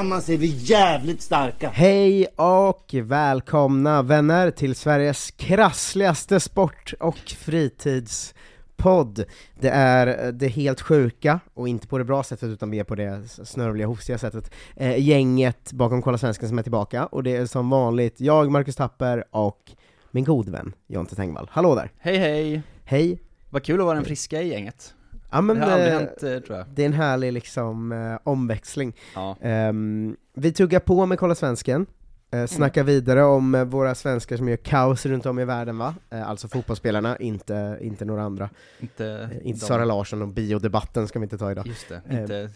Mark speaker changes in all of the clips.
Speaker 1: Tillsammans är vi jävligt starka.
Speaker 2: Hej och välkomna vänner till Sveriges krassligaste sport och fritidspodd. Det är det helt sjuka, och inte på det bra sättet utan mer på det snörvliga, hostiga sättet, eh, gänget bakom Kolla Svensken som är tillbaka, och det är som vanligt jag, Marcus Tapper, och min god vän Jonte Tengvall. Hallå där!
Speaker 3: Hej hej!
Speaker 2: Hej!
Speaker 3: Vad kul att vara den friska i gänget.
Speaker 2: Ja men
Speaker 3: det har aldrig
Speaker 2: eh,
Speaker 3: hänt eh, tror jag.
Speaker 2: det är en härlig liksom eh, omväxling.
Speaker 3: Ja.
Speaker 2: Ehm, vi tuggar på med Kolla Svensken, eh, snackar vidare om våra svenskar som gör kaos runt om i världen va? Alltså fotbollsspelarna, inte, inte några andra.
Speaker 3: Inte,
Speaker 2: inte Sara Larsson och biodebatten ska vi inte ta idag.
Speaker 3: Just det,
Speaker 2: Eh.
Speaker 3: inte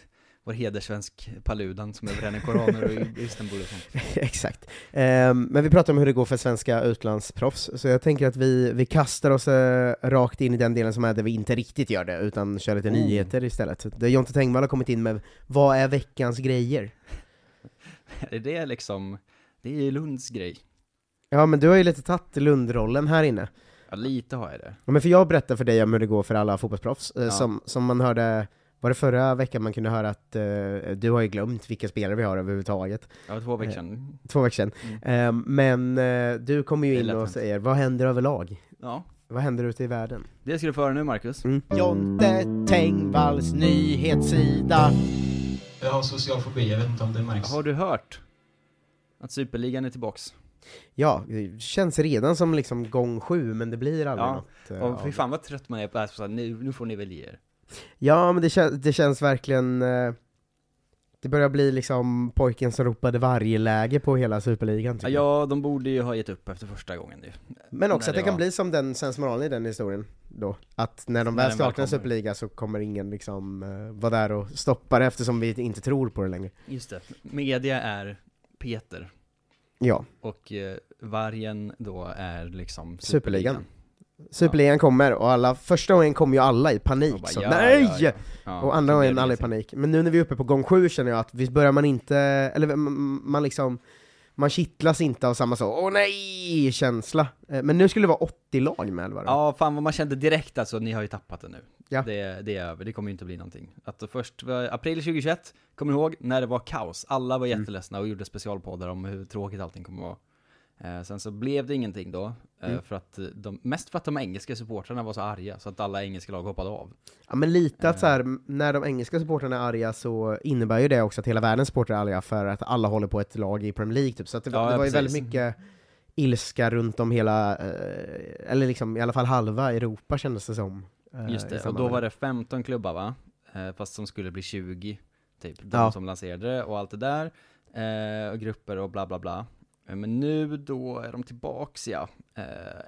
Speaker 3: vår hedersvensk Paludan som bränner koraner och Istanbul och sånt.
Speaker 2: Exakt. Ehm, men vi pratar om hur det går för svenska utlandsproffs, så jag tänker att vi, vi kastar oss eh, rakt in i den delen som är där vi inte riktigt gör det, utan kör lite
Speaker 3: Mm.
Speaker 2: nyheter istället. Där Jonte Tengvall har kommit in med, vad är veckans grejer?
Speaker 3: Är det liksom, det är ju Lunds grej.
Speaker 2: Ja men du har ju lite tagit Lundrollen här inne.
Speaker 3: Ja, lite har jag det.
Speaker 2: Ja, men för jag berättar för dig om hur det går för alla fotbollsproffs, eh,
Speaker 3: Ja.
Speaker 2: som, som man hörde, var det förra veckan man kunde höra att eh, du har ju glömt vilka spelare vi har överhuvudtaget,
Speaker 3: Ja, två veckor sedan.
Speaker 2: två veckor sedan.
Speaker 3: Mm.
Speaker 2: Eh, men eh, du kommer ju
Speaker 3: Det
Speaker 2: in och säger, vad händer överlag?
Speaker 3: Ja,
Speaker 2: Vad händer ute i världen?
Speaker 3: det ska du få höra nu Marcus.
Speaker 2: Mm. Jonte Tengvalls nyhetssida.
Speaker 4: Jag har social fobi, jag vet inte om det märks.
Speaker 3: Har du hört att Superligan är tillbaks?
Speaker 2: Ja, det känns redan som liksom gång sju, men det blir aldrig
Speaker 3: Ja,
Speaker 2: något.
Speaker 3: Och fy
Speaker 2: det.
Speaker 3: fan vad trött man är på att så här, nu, nu får ni väl ge er.
Speaker 2: Ja, men det, kän det känns verkligen... Eh, det börjar bli liksom pojken som ropade varje läge på hela Superligan,
Speaker 3: Ja,
Speaker 2: jag.
Speaker 3: ja, de borde ju ha gett upp efter första gången nu.
Speaker 2: Men också
Speaker 3: när
Speaker 2: att det
Speaker 3: det
Speaker 2: kan
Speaker 3: var-
Speaker 2: bli som den sensmoralen i den historien då, att när de väl startar en superliga så kommer ingen liksom uh, vara där och stoppa det eftersom vi inte tror på det längre.
Speaker 3: Just det, media är Peter.
Speaker 2: Ja,
Speaker 3: Och eh, vargen då är liksom
Speaker 2: Superligan. superligan kommer och alla, första gången kom ju alla i panik,
Speaker 3: bara,
Speaker 2: så
Speaker 3: ja,
Speaker 2: nej!
Speaker 3: ja, ja.
Speaker 2: Och andra gången alla i panik. Men nu när vi är uppe på gång sju känner jag att visst börjar man inte, eller man liksom, man kittlas inte av samma så, åh nej, känsla. Eh, Men nu skulle det vara 80 lag med eller vad.
Speaker 3: Ja, fan vad man kände direkt alltså, ni har ju tappat det nu.
Speaker 2: Ja.
Speaker 3: Det, det är över, det kommer ju inte bli någonting. Att först april 2021, kommer ni ihåg, när det var kaos. Alla var
Speaker 2: Mm.
Speaker 3: jätteledsna och gjorde specialpoddar om hur tråkigt allting kommer vara. Eh, sen så blev det ingenting då, eh,
Speaker 2: Mm.
Speaker 3: för att de, mest för att de engelska supportrarna var så arga, så att alla engelska lag hoppade av.
Speaker 2: Ja men lite att
Speaker 3: Eh.
Speaker 2: så här, när de engelska supportrarna är arga så innebär ju det också att hela världens supportrar är arga för att alla håller på ett lag i Premier League typ. Så att det, var-
Speaker 3: Ja,
Speaker 2: det var ju väldigt mycket ilska runt om hela, eh, eller liksom i alla fall halva Europa kändes det som. eh,
Speaker 3: Just det, och då var det 15 klubbar va? Eh, fast som skulle bli 20, typ. De
Speaker 2: Ja.
Speaker 3: som lanserade det och allt det där. Eh, och grupper och bla bla bla. Eh, Men nu då är de tillbaks ja. Eh,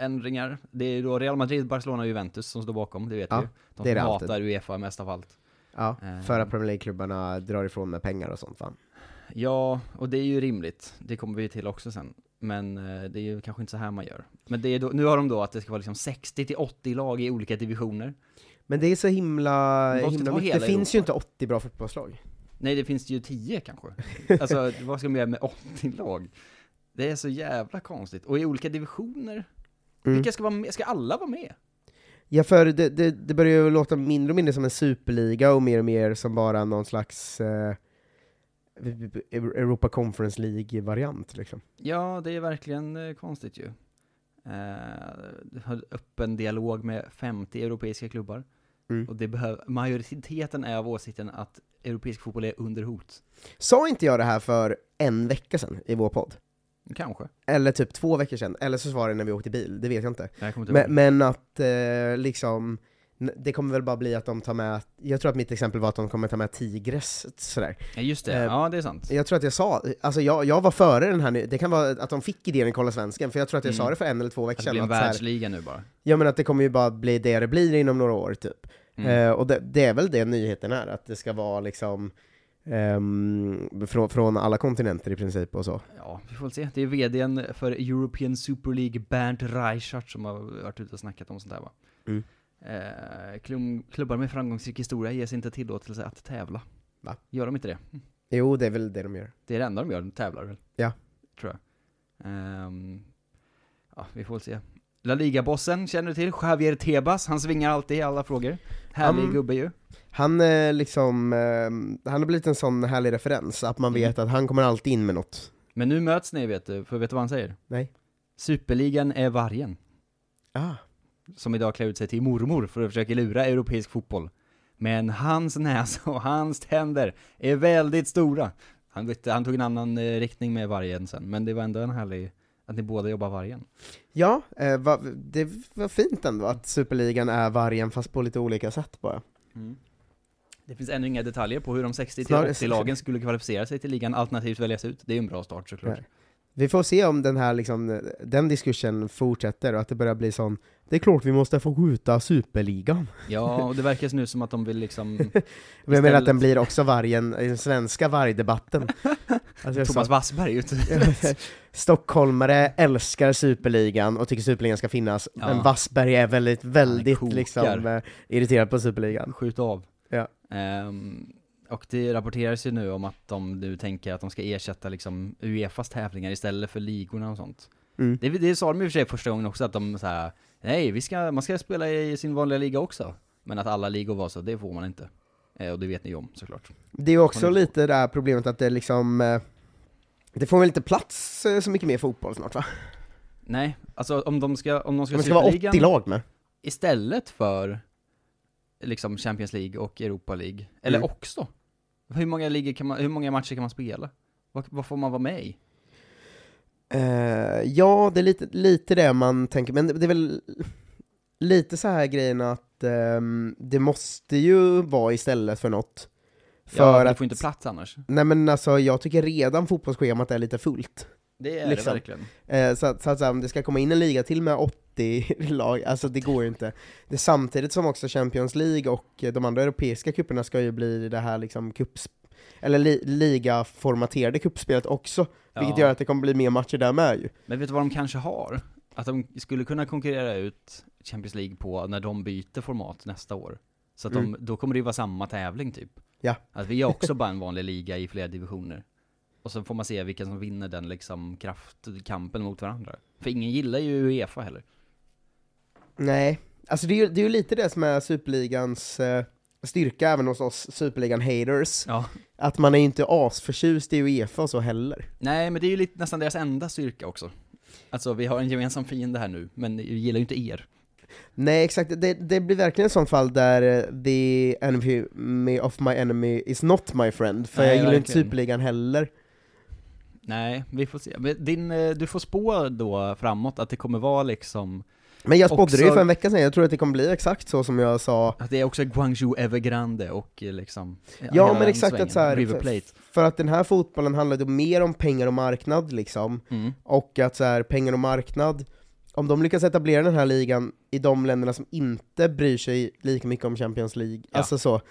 Speaker 3: ändringar. Det är då Real Madrid, Barcelona och Juventus som står bakom, det vet
Speaker 2: Ja,
Speaker 3: vi ju. De
Speaker 2: det är
Speaker 3: som
Speaker 2: det
Speaker 3: hatar
Speaker 2: alltid.
Speaker 3: Uefa mest av allt.
Speaker 2: Ja,
Speaker 3: Eh.
Speaker 2: för att Premier League-klubbarna drar ifrån med pengar och sånt va?
Speaker 3: Ja, och det är ju rimligt. Det kommer vi till också sen. Men det är ju kanske inte så här man gör. Men det är då, nu har de då att det ska vara liksom 60 till 80 lag i olika divisioner.
Speaker 2: Men det är så himla, himla Det finns ju
Speaker 3: Europa.
Speaker 2: inte 80 bra fotbollslag.
Speaker 3: Nej, det finns ju 10 kanske. Alltså, vad ska man göra med 80 lag? Det är så jävla konstigt. Och i olika divisioner.
Speaker 2: Mm.
Speaker 3: Vilka ska vara med? Ska alla vara med?
Speaker 2: Ja, för det, det, det börjar ju låta mindre och mindre som en superliga och mer och mer som bara någon slags eh, Europa Conference League-variant liksom.
Speaker 3: Ja, det är verkligen eh, konstigt ju. Eh, öppen dialog med 50 europeiska klubbar.
Speaker 2: Mm.
Speaker 3: Och det behöver, majoriteten är av åsikten att europeisk fotboll är under hot.
Speaker 2: Sa inte jag det här för en vecka sedan i vår podd?
Speaker 3: Kanske.
Speaker 2: Eller typ två veckor sedan, eller så var det när vi åkte bil, det vet jag inte.
Speaker 3: Jag inte
Speaker 2: Men, men att eh, liksom, det kommer väl bara bli att de tar med, jag tror att mitt exempel var att de kommer ta med Tigres, sådär.
Speaker 3: Ja, just det.
Speaker 2: eh,
Speaker 3: ja, det är sant.
Speaker 2: Jag tror att jag sa, alltså jag, jag var före den här nu, det kan vara att de fick idén i Kolla Svensken, för jag tror att jag
Speaker 3: Mm.
Speaker 2: sa det för en eller två veckor
Speaker 3: Att det blir
Speaker 2: sedan.
Speaker 3: en
Speaker 2: Att så här,
Speaker 3: världsliga nu bara.
Speaker 2: ja men att det kommer ju bara bli det det blir inom några år typ.
Speaker 3: Mm.
Speaker 2: Eh, och det, det är väl det nyheten är, att det ska vara liksom ehm, från, från alla kontinenter i princip och så.
Speaker 3: Ja, vi får väl se. Det är vdn för European Super League, Bernd Reichert, som har varit ute och snackat om sånt här va.
Speaker 2: Mm.
Speaker 3: Eh, klum, klubbar med framgångsrik historia ges inte tillåtelse att tävla.
Speaker 2: Va?
Speaker 3: Gör de inte det?
Speaker 2: Jo, det är väl det de gör.
Speaker 3: Det är det enda de gör, de tävlar väl?
Speaker 2: Ja.
Speaker 3: Tror jag. Ehm, ja, vi får väl se. La Liga-bossen känner du till, Javier Tebas, han svingar alltid i alla frågor. Härlig
Speaker 2: Mm.
Speaker 3: gubbe ju.
Speaker 2: Han är liksom, eh, han har blivit en sån härlig referens, att man
Speaker 3: Mm.
Speaker 2: vet att han kommer alltid in med något.
Speaker 3: Men nu möts ni vet du, för vet du vad han säger?
Speaker 2: Nej.
Speaker 3: Superligan är vargen.
Speaker 2: Ah.
Speaker 3: som idag klär ut sig till mormor för att försöka lura europeisk fotboll. Men hans näsa och hans tänder är väldigt stora. Han, bytte, han tog en annan eh, riktning med vargen sen, men det var ändå en härlig, att ni båda jobbar vargen.
Speaker 2: Ja, eh, va, det var fint ändå att Superligan är vargen fast på lite olika sätt bara.
Speaker 3: Det finns ännu inga detaljer på hur de 60 till
Speaker 2: Snarare-
Speaker 3: 80 lagen skulle kvalificera sig till ligan, alternativt väljas ut. Det är en bra start såklart.
Speaker 2: Nej. Vi får se om den här liksom, den diskursen fortsätter och att det börjar bli sån, det är klart vi måste få skjuta Superligan.
Speaker 3: Ja, och det verkar nu som att de vill liksom,
Speaker 2: Men jag menar att
Speaker 3: Istället-
Speaker 2: den blir också vargen, den svenska vargdebatten. Alltså,
Speaker 3: Thomas
Speaker 2: sa-
Speaker 3: Wassberg ut.
Speaker 2: Stockholmare älskar Superligan och tycker Superligan ska finnas,
Speaker 3: Ja.
Speaker 2: men Wassberg är väldigt, väldigt liksom eh, irriterad på Superligan.
Speaker 3: Skjut av. Ehm, och det rapporteras ju nu om att de nu tänker att de ska ersätta liksom Uefas tävlingar istället för ligorna och sånt.
Speaker 2: Mm.
Speaker 3: Det, det sa de i och för sig första gången också, att de så här, nej, vi ska, man ska spela i sin vanliga liga också. Men att alla ligor var så, det får man inte. Eh, och det vet ni om såklart.
Speaker 2: Det är också lite det här problemet att det liksom, eh, det får väl inte plats eh, så mycket mer fotboll snart va?
Speaker 3: Nej, alltså om de ska, om de ska,
Speaker 2: Om det ska vara
Speaker 3: Superligan
Speaker 2: 80 lag med.
Speaker 3: istället för liksom Champions League och Europa League. Eller
Speaker 2: mm.
Speaker 3: också. Hur många, ligor kan man, hur många matcher kan man spela? Vad, vad får man vara med i?
Speaker 2: Uh, ja, det är lite, lite det man tänker, men det, det är väl lite så här grejen att um, det måste ju vara istället för något. För
Speaker 3: ja, det får att, inte plats annars.
Speaker 2: Nej men alltså, jag tycker redan fotbollsschemat är lite fullt.
Speaker 3: Det är
Speaker 2: liksom.
Speaker 3: det verkligen.
Speaker 2: Uh, så, så, att, så att, om det ska komma in en liga till med åtta 30-lag, alltså det går ju inte. Det är samtidigt som också Champions League och eh, de andra europeiska cuperna ska ju bli det här liksom cups eller li ligaformaterade kuppspelet också,
Speaker 3: ja.
Speaker 2: vilket gör att det kommer bli mer matcher där med ju.
Speaker 3: Men vet du vad de kanske har? Att de skulle kunna konkurrera ut Champions League på när de byter format nästa år. Så att de,
Speaker 2: mm.
Speaker 3: då kommer det ju vara samma tävling typ.
Speaker 2: Ja.
Speaker 3: Att vi har också bara en vanlig liga i flera divisioner. Och så får man se vilka som vinner den liksom kraftkampen mot varandra. För ingen gillar ju Uefa heller.
Speaker 2: Nej, alltså det är ju, det är ju lite det som är Superligans eh, styrka även hos oss Superligan-haters,
Speaker 3: Ja.
Speaker 2: att man är inte asförtjust i Uefa och så heller.
Speaker 3: Nej, men det är ju lite, nästan deras enda styrka också. Alltså vi har en gemensam fiende här nu, men jag gillar ju inte er.
Speaker 2: Nej exakt, det, det blir verkligen ett sånt fall där eh, the enemy of my enemy is not my friend, för
Speaker 3: Nej,
Speaker 2: jag gillar inte
Speaker 3: verkligen.
Speaker 2: Superligan heller.
Speaker 3: Nej, vi får se. Men Din, eh, du får spå då framåt att det kommer vara liksom,
Speaker 2: Men jag spådde det ju för en vecka sedan, jag tror att det kommer bli exakt så som jag sa,
Speaker 3: att det är också Guangzhou Evergrande och eh, liksom
Speaker 2: Ja,
Speaker 3: hela
Speaker 2: men exakt
Speaker 3: svängen.
Speaker 2: att så här-
Speaker 3: Plate.
Speaker 2: för att den här fotbollen handlar ju mer om pengar och marknad liksom,
Speaker 3: Mm.
Speaker 2: och att så här, pengar och marknad, om de lyckas etablera den här ligan i de länderna som inte bryr sig lika mycket om Champions League,
Speaker 3: Ja.
Speaker 2: alltså så,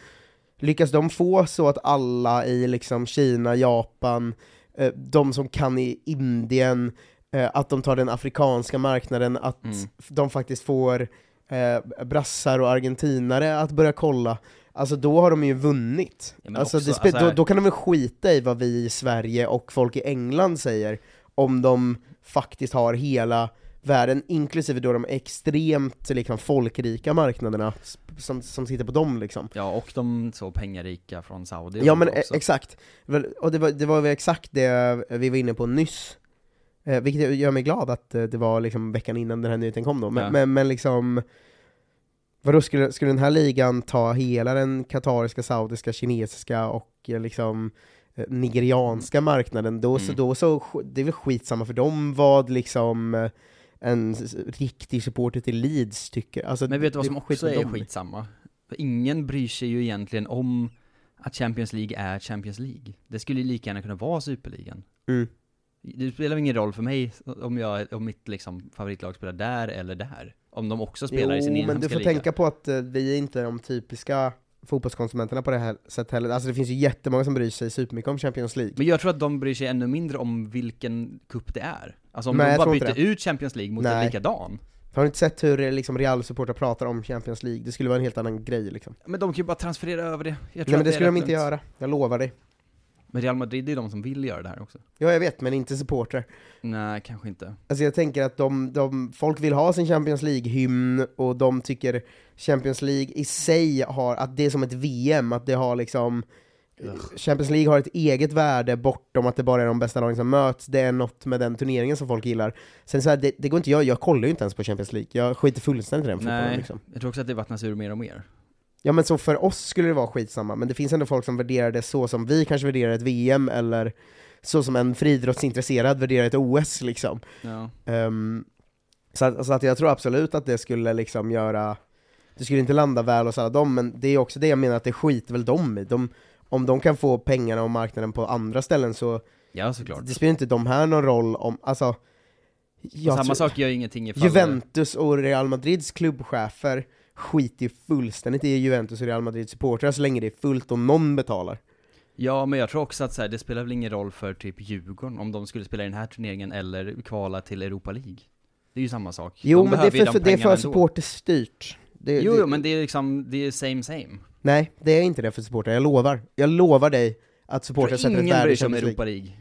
Speaker 2: lyckas de få så att alla i liksom Kina, Japan, eh, de som kan i Indien, eh, att de tar den afrikanska marknaden, att
Speaker 3: Mm.
Speaker 2: de faktiskt får eh, brassar och argentinare att börja kolla, alltså då har de ju vunnit.
Speaker 3: Ja,
Speaker 2: alltså,
Speaker 3: också, alltså
Speaker 2: då, då kan de väl skita i vad vi i Sverige och folk i England säger, om de faktiskt har hela världen, inklusive då de extremt liksom, folkrika marknaderna som, som sitter på dem liksom.
Speaker 3: Ja, och de så pengarika från Saudi
Speaker 2: Ja men e-
Speaker 3: också.
Speaker 2: exakt, Väl, och det var, det var väl exakt det vi var inne på nyss, eh, vilket gör mig glad att eh, det var liksom veckan innan den här nyheten kom då, men,
Speaker 3: Ja.
Speaker 2: men, men liksom Vadå, skulle, skulle den här ligan ta hela den katariska, saudiska, kinesiska och eh, liksom eh, nigerianska marknaden, då, så,
Speaker 3: Mm.
Speaker 2: då så, det är väl skitsamma för dem vad liksom eh, en riktig supporter till Leeds tycker. Alltså,
Speaker 3: Men vet du vad som
Speaker 2: skit
Speaker 3: också är
Speaker 2: dem.
Speaker 3: skitsamma? För ingen bryr sig ju egentligen om att Champions League är Champions League. Det skulle ju lika gärna kunna vara Superligan.
Speaker 2: Mm.
Speaker 3: Det spelar ingen roll för mig om, jag, om mitt liksom, favoritlag spelar där eller där. Om de också spelar i sin
Speaker 2: Jo, men
Speaker 3: inhemska
Speaker 2: du får
Speaker 3: liga.
Speaker 2: tänka på att eh, vi är inte de typiska fotbollskonsumenterna på det här sättet heller. Alltså det finns ju jättemånga som bryr sig supermycket om Champions League.
Speaker 3: Men jag tror att de bryr sig ännu mindre om vilken cup det är. Alltså om
Speaker 2: Nej,
Speaker 3: de bara byter ut Champions League mot en
Speaker 2: Nej.
Speaker 3: likadan.
Speaker 2: Har du inte sett hur eh, liksom, Real-supportrar pratar om Champions League? Det skulle vara en helt annan grej liksom.
Speaker 3: Men de kan ju bara transferera över det. Jag tror
Speaker 2: Nej men det
Speaker 3: är
Speaker 2: skulle de inte göra, jag lovar dig.
Speaker 3: Men Real Madrid är de som vill göra det här också.
Speaker 2: Ja jag vet, men inte supportrar.
Speaker 3: Nej, kanske inte.
Speaker 2: Alltså jag tänker att de, de, folk vill ha sin Champions League-hymn, och de tycker Champions League i sig har, att det är som ett VM, att det har liksom Champions League har ett eget värde bortom att det bara är de bästa lagen som möts, det är något med den turneringen som folk gillar. Sen så här, det, det går inte jag, jag kollar ju inte ens på Champions League, jag skiter fullständigt i den fotbollen
Speaker 3: Nej,
Speaker 2: liksom.
Speaker 3: jag tror också att det vattnas ur mer och mer.
Speaker 2: Ja men så för oss skulle det vara skitsamma, men det finns ändå folk som värderar det så som vi kanske värderar ett VM, eller så som en friidrottsintresserad värderar ett OS liksom.
Speaker 3: Ja.
Speaker 2: Ehm, så, att, så att jag tror absolut att det skulle liksom göra, det skulle inte landa väl hos alla dem, men det är också det jag menar att det skiter väl de i. De, om de kan få pengarna och marknaden på andra ställen så,
Speaker 3: Ja, såklart.
Speaker 2: det spelar inte de här någon roll om, alltså
Speaker 3: Samma
Speaker 2: tror-
Speaker 3: sak gör ingenting ifall...
Speaker 2: Juventus och Real Madrids klubbchefer skiter ju fullständigt i Juventus och Real Madrids supportrar så länge det är fullt och någon betalar.
Speaker 3: Ja, men jag tror också att så här, det spelar väl ingen roll för typ Djurgården om de skulle spela i den här turneringen eller kvala till Europa League. Det är ju samma sak.
Speaker 2: Jo
Speaker 3: de
Speaker 2: men det är för,
Speaker 3: de
Speaker 2: det är för supporterstyrt. Det,
Speaker 3: Jo,
Speaker 2: det,
Speaker 3: jo, men det är liksom, det är same same.
Speaker 2: Nej, det är inte det för supportrar, jag lovar. Jag lovar dig att supportrar sätter ett
Speaker 3: ingen
Speaker 2: värde
Speaker 3: bryr
Speaker 2: i
Speaker 3: sig om
Speaker 2: Champions
Speaker 3: Europa
Speaker 2: League.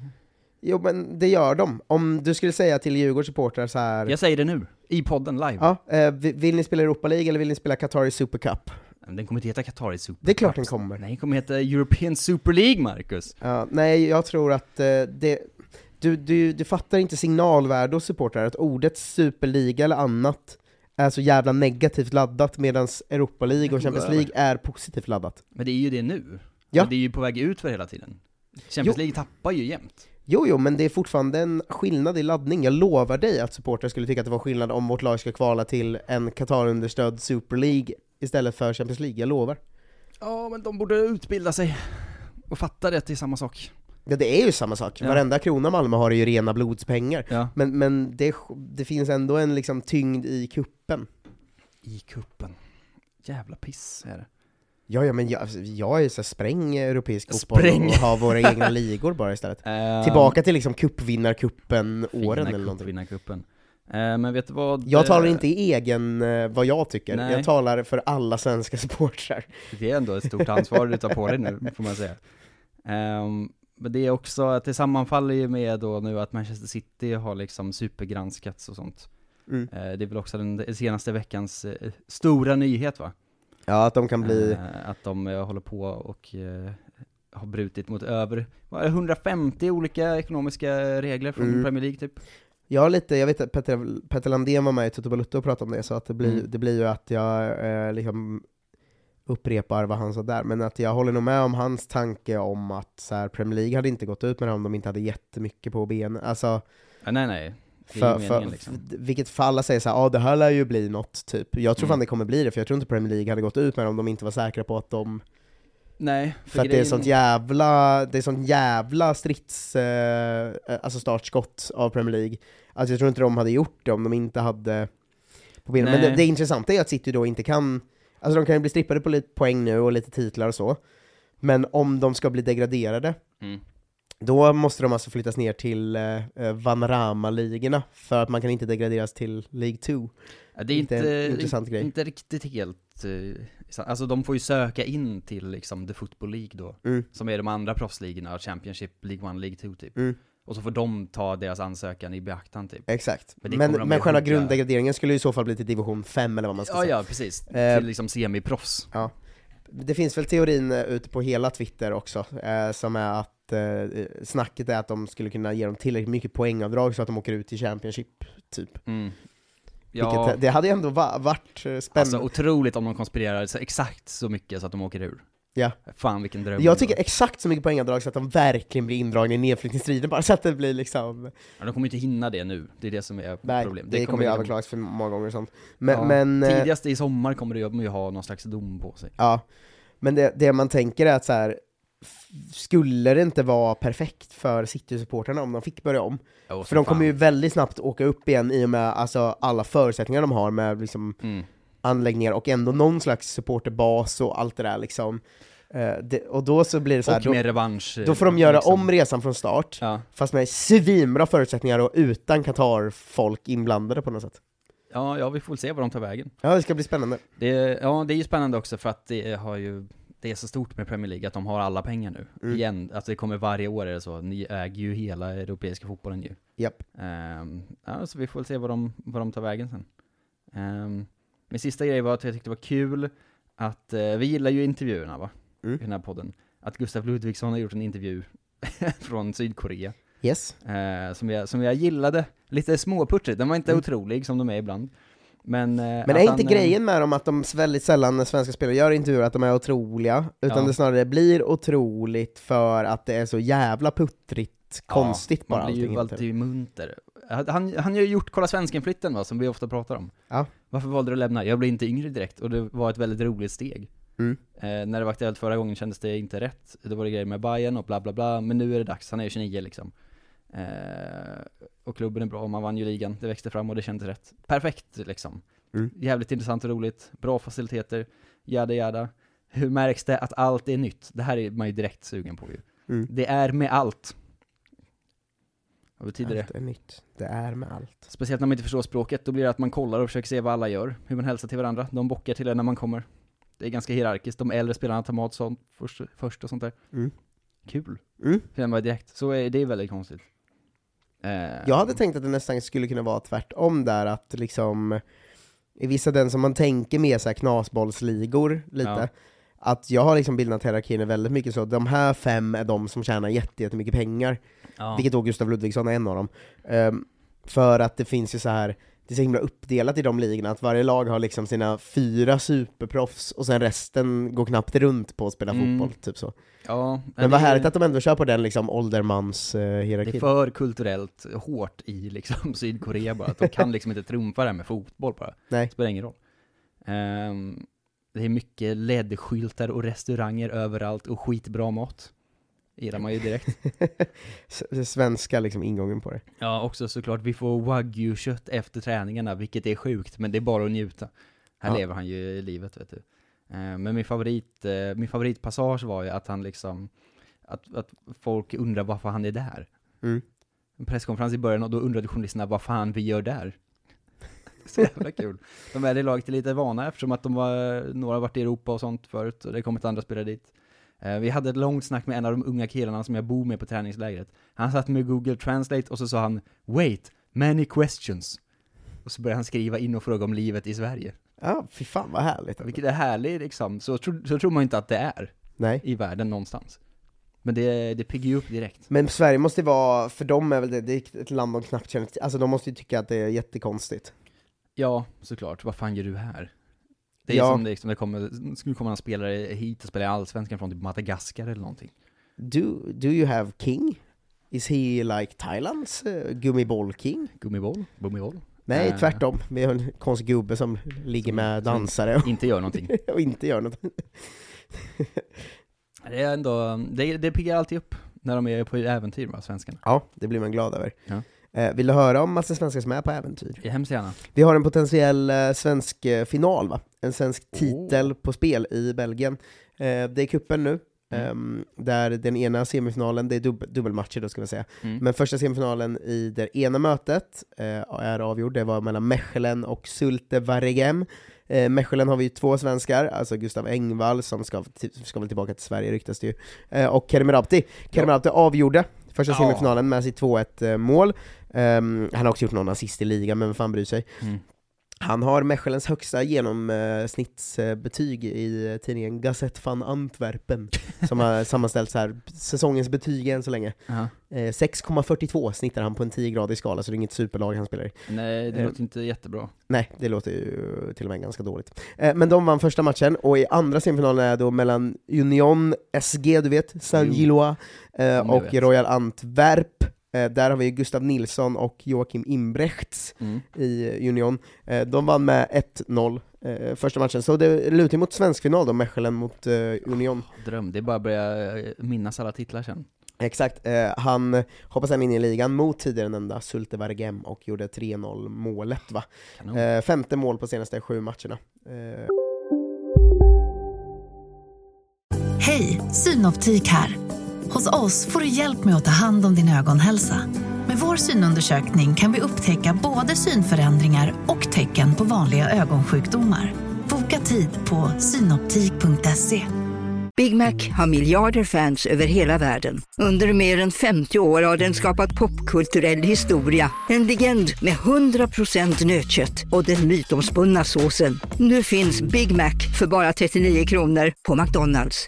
Speaker 2: Jo men det gör de. Om du skulle säga till Djurgårds supportrar så här.
Speaker 3: Jag säger det nu, i podden live.
Speaker 2: Ja, eh, vi- vill ni spela Europa League eller vill ni spela Qatari Super Cup?
Speaker 3: Men Den kommer inte heta Qatari Super
Speaker 2: Det är klart
Speaker 3: Cup.
Speaker 2: den kommer.
Speaker 3: Nej, den kommer heta European Super League, Marcus.
Speaker 2: Ja, nej, jag tror att eh, det... Du, du, du fattar inte signalvärde hos supportrar, att ordet superliga eller annat är så jävla negativt laddat, medan Europa League och Champions League är positivt laddat.
Speaker 3: Men det är ju det nu.
Speaker 2: Ja.
Speaker 3: Och Det är ju på väg ut för hela tiden. Champions
Speaker 2: Jo.
Speaker 3: League tappar ju jämt.
Speaker 2: Jo, jo, men det är fortfarande en skillnad i laddning. Jag lovar dig att supportrar skulle tycka att det var skillnad om vårt lag ska kvala till en Qatar-understödd Super League istället för Champions League, jag lovar.
Speaker 3: Ja, men de borde utbilda sig. Och fatta det det är samma sak.
Speaker 2: Ja, det är ju samma sak.
Speaker 3: Ja.
Speaker 2: Varenda krona Malmö har är ju rena blodspengar.
Speaker 3: Ja.
Speaker 2: Men, men det, det finns ändå en liksom tyngd i kuppen.
Speaker 3: I kuppen. Jävla piss är det.
Speaker 2: Ja, ja, men jag, alltså, jag är så här, spräng europeisk fotboll
Speaker 3: Spräng.
Speaker 2: och ha våra egna ligor bara istället.
Speaker 3: Ehm,
Speaker 2: Tillbaka till liksom cupvinnarcupen åren
Speaker 3: fina
Speaker 2: eller någonting.
Speaker 3: cupvinnarcupen. Eh, men vet du vad?
Speaker 2: Jag talar
Speaker 3: eh,
Speaker 2: inte i egen, eh, vad jag tycker,
Speaker 3: Nej.
Speaker 2: jag talar för alla svenska supportrar.
Speaker 3: Det är ändå ett stort ansvar du tar på dig nu, får man säga. Ehm, men det är också att det sammanfaller ju med då nu att Manchester City har liksom supergranskats och sånt.
Speaker 2: Mm.
Speaker 3: Eh, det är väl också den den senaste veckans stora nyhet va?
Speaker 2: Ja, att de kan bli...
Speaker 3: Eh, att de eh, håller på och eh, har brutit mot över vad är det, 150 olika ekonomiska regler från
Speaker 2: Mm.
Speaker 3: Premier League typ.
Speaker 2: Har lite, jag vet att Petter, Petter Landén var med i Toto Balutto och pratade om det, så att det blir,
Speaker 3: Mm.
Speaker 2: det blir ju att jag eh, liksom upprepar vad han sa där, men att jag håller nog med om hans tanke om att så här, Premier League hade inte gått ut med det om de inte hade jättemycket på benen. Alltså,
Speaker 3: Ja, nej nej,
Speaker 2: för,
Speaker 3: ju
Speaker 2: för,
Speaker 3: meningen liksom.
Speaker 2: för, vilket för alla säger såhär, ja ah, det här lär ju bli något, typ. Jag tror
Speaker 3: Mm.
Speaker 2: fan det kommer bli det, för jag tror inte Premier League hade gått ut med det om de inte var säkra på att de
Speaker 3: Nej,
Speaker 2: För att det är
Speaker 3: grejen-
Speaker 2: sånt jävla, det är sånt jävla strids, eh, alltså startskott av Premier League. Alltså jag tror inte de hade gjort det om de inte hade på. Men det, det intressanta är att City då inte kan, alltså de kan ju bli strippade på lite poäng nu och lite titlar och så. Men om de ska bli degraderade,
Speaker 3: Mm.
Speaker 2: Då måste de alltså flyttas ner till eh, eh, Vanarama-ligorna, för att man kan inte degraderas till League 2.
Speaker 3: Ja, det är
Speaker 2: Lite
Speaker 3: inte,
Speaker 2: intressant grej.
Speaker 3: inte riktigt helt, eh, alltså de får ju söka in till liksom the football League då,
Speaker 2: Mm.
Speaker 3: som är de andra proffsligorna, Championship, League 1, League 2 typ.
Speaker 2: Mm.
Speaker 3: Och så får de ta deras ansökan i beaktan typ.
Speaker 2: Exakt.
Speaker 3: Men
Speaker 2: Men, men själva
Speaker 3: hugga.
Speaker 2: grunddegraderingen skulle i så fall bli till division 5 eller vad man ska
Speaker 3: Ja,
Speaker 2: säga.
Speaker 3: ja precis.
Speaker 2: Eh,
Speaker 3: Till liksom semiproffs.
Speaker 2: Ja. Det finns väl teorin eh, ute på hela Twitter också, eh, som är att eh, snacket är att de skulle kunna ge dem tillräckligt mycket poängavdrag så att de åker ut i Championship, typ.
Speaker 3: Mm.
Speaker 2: Vilket,
Speaker 3: Ja,
Speaker 2: eh, det hade ju ändå va- varit eh, spännande.
Speaker 3: alltså otroligt om de konspirerar så exakt så mycket så att de åker ur.
Speaker 2: Ja.
Speaker 3: Fan vilken dröm.
Speaker 2: Jag
Speaker 3: det
Speaker 2: tycker exakt så mycket poängavdrag så att de verkligen blir indragna i nedflyttningsstriden, bara så att det blir liksom...
Speaker 3: ja, de kommer inte hinna det nu, det är det som är
Speaker 2: Nej,
Speaker 3: problemet.
Speaker 2: det, kommer ju överklagas för många gånger och sånt. Men,
Speaker 3: Ja,
Speaker 2: men, eh,
Speaker 3: Tidigast i sommar kommer de ju ha någon slags dom på sig.
Speaker 2: ja. men det, det man tänker är att så här. Skulle det inte vara perfekt för City-supporterna om de fick börja om?
Speaker 3: Ja,
Speaker 2: För de kommer ju väldigt snabbt åka upp igen i och med alltså, alla förutsättningar de har med liksom,
Speaker 3: Mm.
Speaker 2: anläggningar och ändå någon slags supporterbas och allt det där liksom. Eh, det, och då så blir det så här, då,
Speaker 3: revansch.
Speaker 2: då får de göra
Speaker 3: liksom.
Speaker 2: om resan från start,
Speaker 3: Ja.
Speaker 2: fast med svinbra förutsättningar och utan Qatar-folk inblandade på något sätt.
Speaker 3: Ja, ja, vi får väl se var de tar vägen.
Speaker 2: Ja, det ska bli spännande.
Speaker 3: Det, ja, det är ju spännande också för att det har ju det är så stort med Premier League att de har alla pengar nu.
Speaker 2: Mm.
Speaker 3: Igen, alltså det kommer varje år är det så. Ni äger ju hela europeiska fotbollen ju.
Speaker 2: Japp.
Speaker 3: Ehm, ja, så vi får väl se var de, var de tar vägen sen. Um, min sista grej var att jag tyckte det var kul att, eh, vi gillar ju intervjuerna va?
Speaker 2: Mm.
Speaker 3: I den här podden. Att Gustav Ludvigsson har gjort en intervju från Sydkorea.
Speaker 2: Yes.
Speaker 3: eh, som, jag, som jag gillade. Lite småputtrigt, den var inte
Speaker 2: Mm.
Speaker 3: otrolig som de är ibland. Men, eh,
Speaker 2: Men är inte
Speaker 3: han, eh,
Speaker 2: grejen med dem att de väldigt sällan när svenska spelare gör intervjuer att de är otroliga, utan
Speaker 3: Ja.
Speaker 2: det snarare blir otroligt för att det är så jävla puttrigt, konstigt bara
Speaker 3: man blir ju alltid munter. Han, har ju gjort Kolla Svensken-flytten va, som vi ofta pratar om.
Speaker 2: Ja.
Speaker 3: Varför valde du att lämna? Jag blev inte yngre direkt, och det var ett väldigt roligt steg.
Speaker 2: Mm.
Speaker 3: Eh, när det var aktuellt förra gången kändes det inte rätt. Det var det grejer med Bayern och bla bla bla, men nu är det dags, han är ju 29 liksom. Eh, och klubben är bra, man vann ju ligan, det växte fram och det kändes rätt. Perfekt liksom.
Speaker 2: Mm.
Speaker 3: Jävligt intressant och roligt, bra faciliteter, jada jada. Hur märks det att allt är nytt? Det här är man ju direkt sugen på ju.
Speaker 2: Mm.
Speaker 3: Det är med allt. Vad betyder det?
Speaker 2: Allt är nytt. Det är med allt.
Speaker 3: Speciellt när man inte förstår språket, då blir det att man kollar och försöker se vad alla gör, hur man hälsar till varandra, de bockar till en när man kommer. Det är ganska hierarkiskt, de äldre spelarna tar mat sånt först, först och sånt där.
Speaker 2: Mm.
Speaker 3: Kul.
Speaker 2: Mm.
Speaker 3: Känner man direkt. Så är det är väldigt konstigt. Eh,
Speaker 2: Jag hade tänkt att det nästan skulle kunna vara tvärtom där, att liksom i vissa den som man tänker med så här knasbollsligor lite,
Speaker 3: Ja.
Speaker 2: att jag har liksom bildat hierarkin väldigt mycket så, de här fem är de som tjänar jätte- jättemycket pengar,
Speaker 3: ja.
Speaker 2: vilket då Gustav Ludvigsson är en av dem. Ehm, för att det finns ju så här det är så himla uppdelat i de ligorna, att varje lag har liksom sina fyra superproffs, och sen resten går knappt runt på att spela
Speaker 3: Mm.
Speaker 2: fotboll, typ så.
Speaker 3: ja,
Speaker 2: Men vad
Speaker 3: det är-
Speaker 2: härligt att de ändå kör på den liksom åldermans eh,
Speaker 3: Det är för kulturellt hårt i liksom Sydkorea bara, att de kan liksom inte trumfa det här med fotboll bara.
Speaker 2: Nej.
Speaker 3: Det spelar ingen roll. Ehm, det är mycket LED-skyltar och restauranger överallt och skitbra mat. Gillar man ju direkt.
Speaker 2: Svenska liksom ingången på det.
Speaker 3: Ja, också såklart, vi får wagyu-kött efter träningarna, vilket är sjukt, men det är bara att njuta. Här
Speaker 2: Ja.
Speaker 3: lever han ju livet, vet du. Eh, Men min favorit, eh, min favoritpassage var ju att han liksom, att, att folk undrar varför han är där.
Speaker 2: Mm.
Speaker 3: En presskonferens i början och då undrade journalisterna vad fan vi gör där. Så jävla kul. De är i laget är lite vana eftersom att de var, några har varit i Europa och sånt förut och det har kommit andra spelare dit. Eh, Vi hade ett långt snack med en av de unga killarna som jag bor med på träningslägret. Han satt med Google Translate och så sa han 'Wait, many questions' Och så började han skriva in och fråga om livet i Sverige.
Speaker 2: Ja, fy fan vad härligt.
Speaker 3: Vilket är härligt liksom, så, tro, så tror man inte att det är
Speaker 2: Nej.
Speaker 3: i världen någonstans. Men det, det piggar ju upp direkt.
Speaker 2: Men Sverige måste ju vara, för dem är väl det, det är ett land de knappt känner till, alltså de måste ju tycka att det är jättekonstigt.
Speaker 3: Ja, såklart. Vad fan gör du här? Det är
Speaker 2: Ja.
Speaker 3: som det, liksom, det kommer, skulle komma en spelare hit och spela i Allsvenskan från typ Madagaskar eller någonting.
Speaker 2: Do, do you have king? Is he like Thailands uh, gummiboll-king?
Speaker 3: Gummiboll? Gummiboll?
Speaker 2: Nej,
Speaker 3: Eh.
Speaker 2: tvärtom. Vi har en konstig gubbe som ligger
Speaker 3: Som-
Speaker 2: med dansare och,
Speaker 3: Inte gör någonting.
Speaker 2: och inte gör något.
Speaker 3: Det är ändå, det, det piggar alltid upp när de är på äventyr va, svenskarna.
Speaker 2: Ja, det blir man glad över.
Speaker 3: Ja.
Speaker 2: Eh, vill du höra om massa svenskar som är på äventyr?
Speaker 3: Jag hemskt gärna.
Speaker 2: Vi har en potentiell eh, svensk eh, final va? En svensk titel på spel i Belgien. Eh, det är kuppen nu,
Speaker 3: Mm.
Speaker 2: ehm, där den ena semifinalen, det är dub dubbelmatcher då ska man säga,
Speaker 3: Mm.
Speaker 2: men första semifinalen i det ena mötet eh, är avgjord, det var mellan Mechelen och Sulte Waregem. Eh, Mechelen har vi ju två svenskar, alltså Gustav Engvall som ska, ska väl tillbaka till Sverige ryktas det ju, eh, och Kerem Rapti. Kerem Rapti avgjorde första semifinalen med sitt 2-1 eh, mål. Ehm, han har också gjort någon assist i ligan, men vem fan bryr sig?
Speaker 3: Mm.
Speaker 2: Han har Mechelens högsta genomsnittsbetyg i tidningen Gazette van Antwerpen, som har sammanställt så här, säsongens betyg än så länge.
Speaker 3: Ja.
Speaker 2: Eh, 6,42 snittar han på en 10-gradig skala, så det är inget superlag han spelar i.
Speaker 3: Nej, det
Speaker 2: Eh.
Speaker 3: låter inte jättebra.
Speaker 2: Nej, det låter ju till och med ganska dåligt. Eh, men de vann första matchen, och i andra semifinalen är då mellan Union SG, du vet, Saint-Gillois,
Speaker 3: jag
Speaker 2: och. Royal Antwerp. Eh, där har vi Gustav Nilsson och Joakim Imbrechts
Speaker 3: Mm.
Speaker 2: i Union. Eh, de vann med 1-0 eh, första matchen, så det lutar mot svensk final då, Mechelen mot Union.
Speaker 3: Dröm, det är bara att börja minnas alla titlar sen.
Speaker 2: Exakt, eh, han hoppade sen in i ligan mot tidigare nämnda Sulte Vargem och gjorde 3-0 målet va?
Speaker 3: Kanon.
Speaker 2: Eh, femte mål på senaste sju matcherna. Eh,
Speaker 5: Hej, Synoptik här. Hos oss får du hjälp med att ta hand om din ögonhälsa. Med vår synundersökning kan vi upptäcka både synförändringar och tecken på vanliga ögonsjukdomar. Boka tid på synoptik.se.
Speaker 6: Big Mac har miljarder fans över hela världen. Under mer än 50 år har den skapat popkulturell historia. En legend med 100% nötkött och den mytomspunna såsen. Nu finns Big Mac för bara 39 kronor på McDonalds.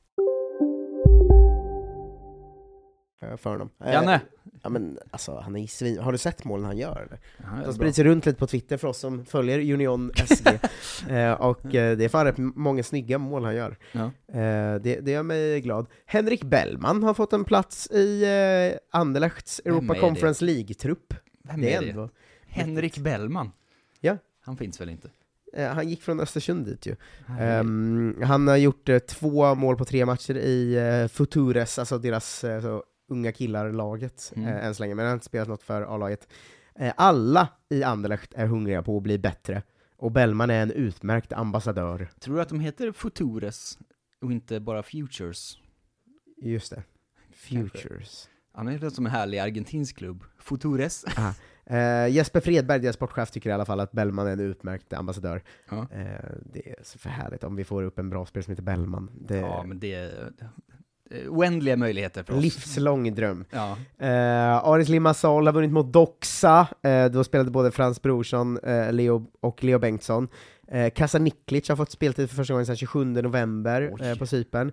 Speaker 2: För honom. Eh,
Speaker 3: Janne!
Speaker 2: Ja men alltså, han är svin... Har du sett målen han gör eller?
Speaker 3: Ja,
Speaker 2: De
Speaker 3: det är
Speaker 2: sprids ju runt lite på Twitter för oss som följer Union SG, eh, och eh, det är fan rätt många snygga mål han gör.
Speaker 3: Ja.
Speaker 2: Eh, det, det gör mig glad. Henrik Bellman har fått en plats i eh, Anderlechts Europa Conference League-trupp.
Speaker 3: Vem
Speaker 2: Det
Speaker 3: är det?
Speaker 2: ändå...
Speaker 3: Henrik Bellman?
Speaker 2: Ja.
Speaker 3: Han finns väl inte?
Speaker 2: Eh, han gick från Östersund dit ju. Ehm, han har gjort eh, två mål på tre matcher i eh, Futures, alltså deras eh, så, unga killar-laget
Speaker 3: Mm.
Speaker 2: eh, än så länge, men han har inte spelat något för A-laget. Eh, alla i Anderlecht är hungriga på att bli bättre, och Bellman är en utmärkt ambassadör.
Speaker 3: Tror du att de heter Futures och inte bara Futures?
Speaker 2: Just det. Futures.
Speaker 3: Han är som en härlig argentinsk klubb. Futures.
Speaker 2: Eh, Jesper Fredberg, deras sportchef, tycker i alla fall att Bellman är en utmärkt ambassadör.
Speaker 3: Ja.
Speaker 2: Eh, det är så för härligt om vi får upp en bra spelare som heter Bellman. Det
Speaker 3: Ja, men det oändliga möjligheter för oss.
Speaker 2: livslång dröm.
Speaker 3: Ja.
Speaker 2: Eh, Aris Limassol har vunnit mot Doxa, eh, då spelade både Frans Brorsson eh, Leo och Leo Bengtsson. Eh, Kasa Niklic har fått speltid för första gången sedan 27 november eh, på Cypern.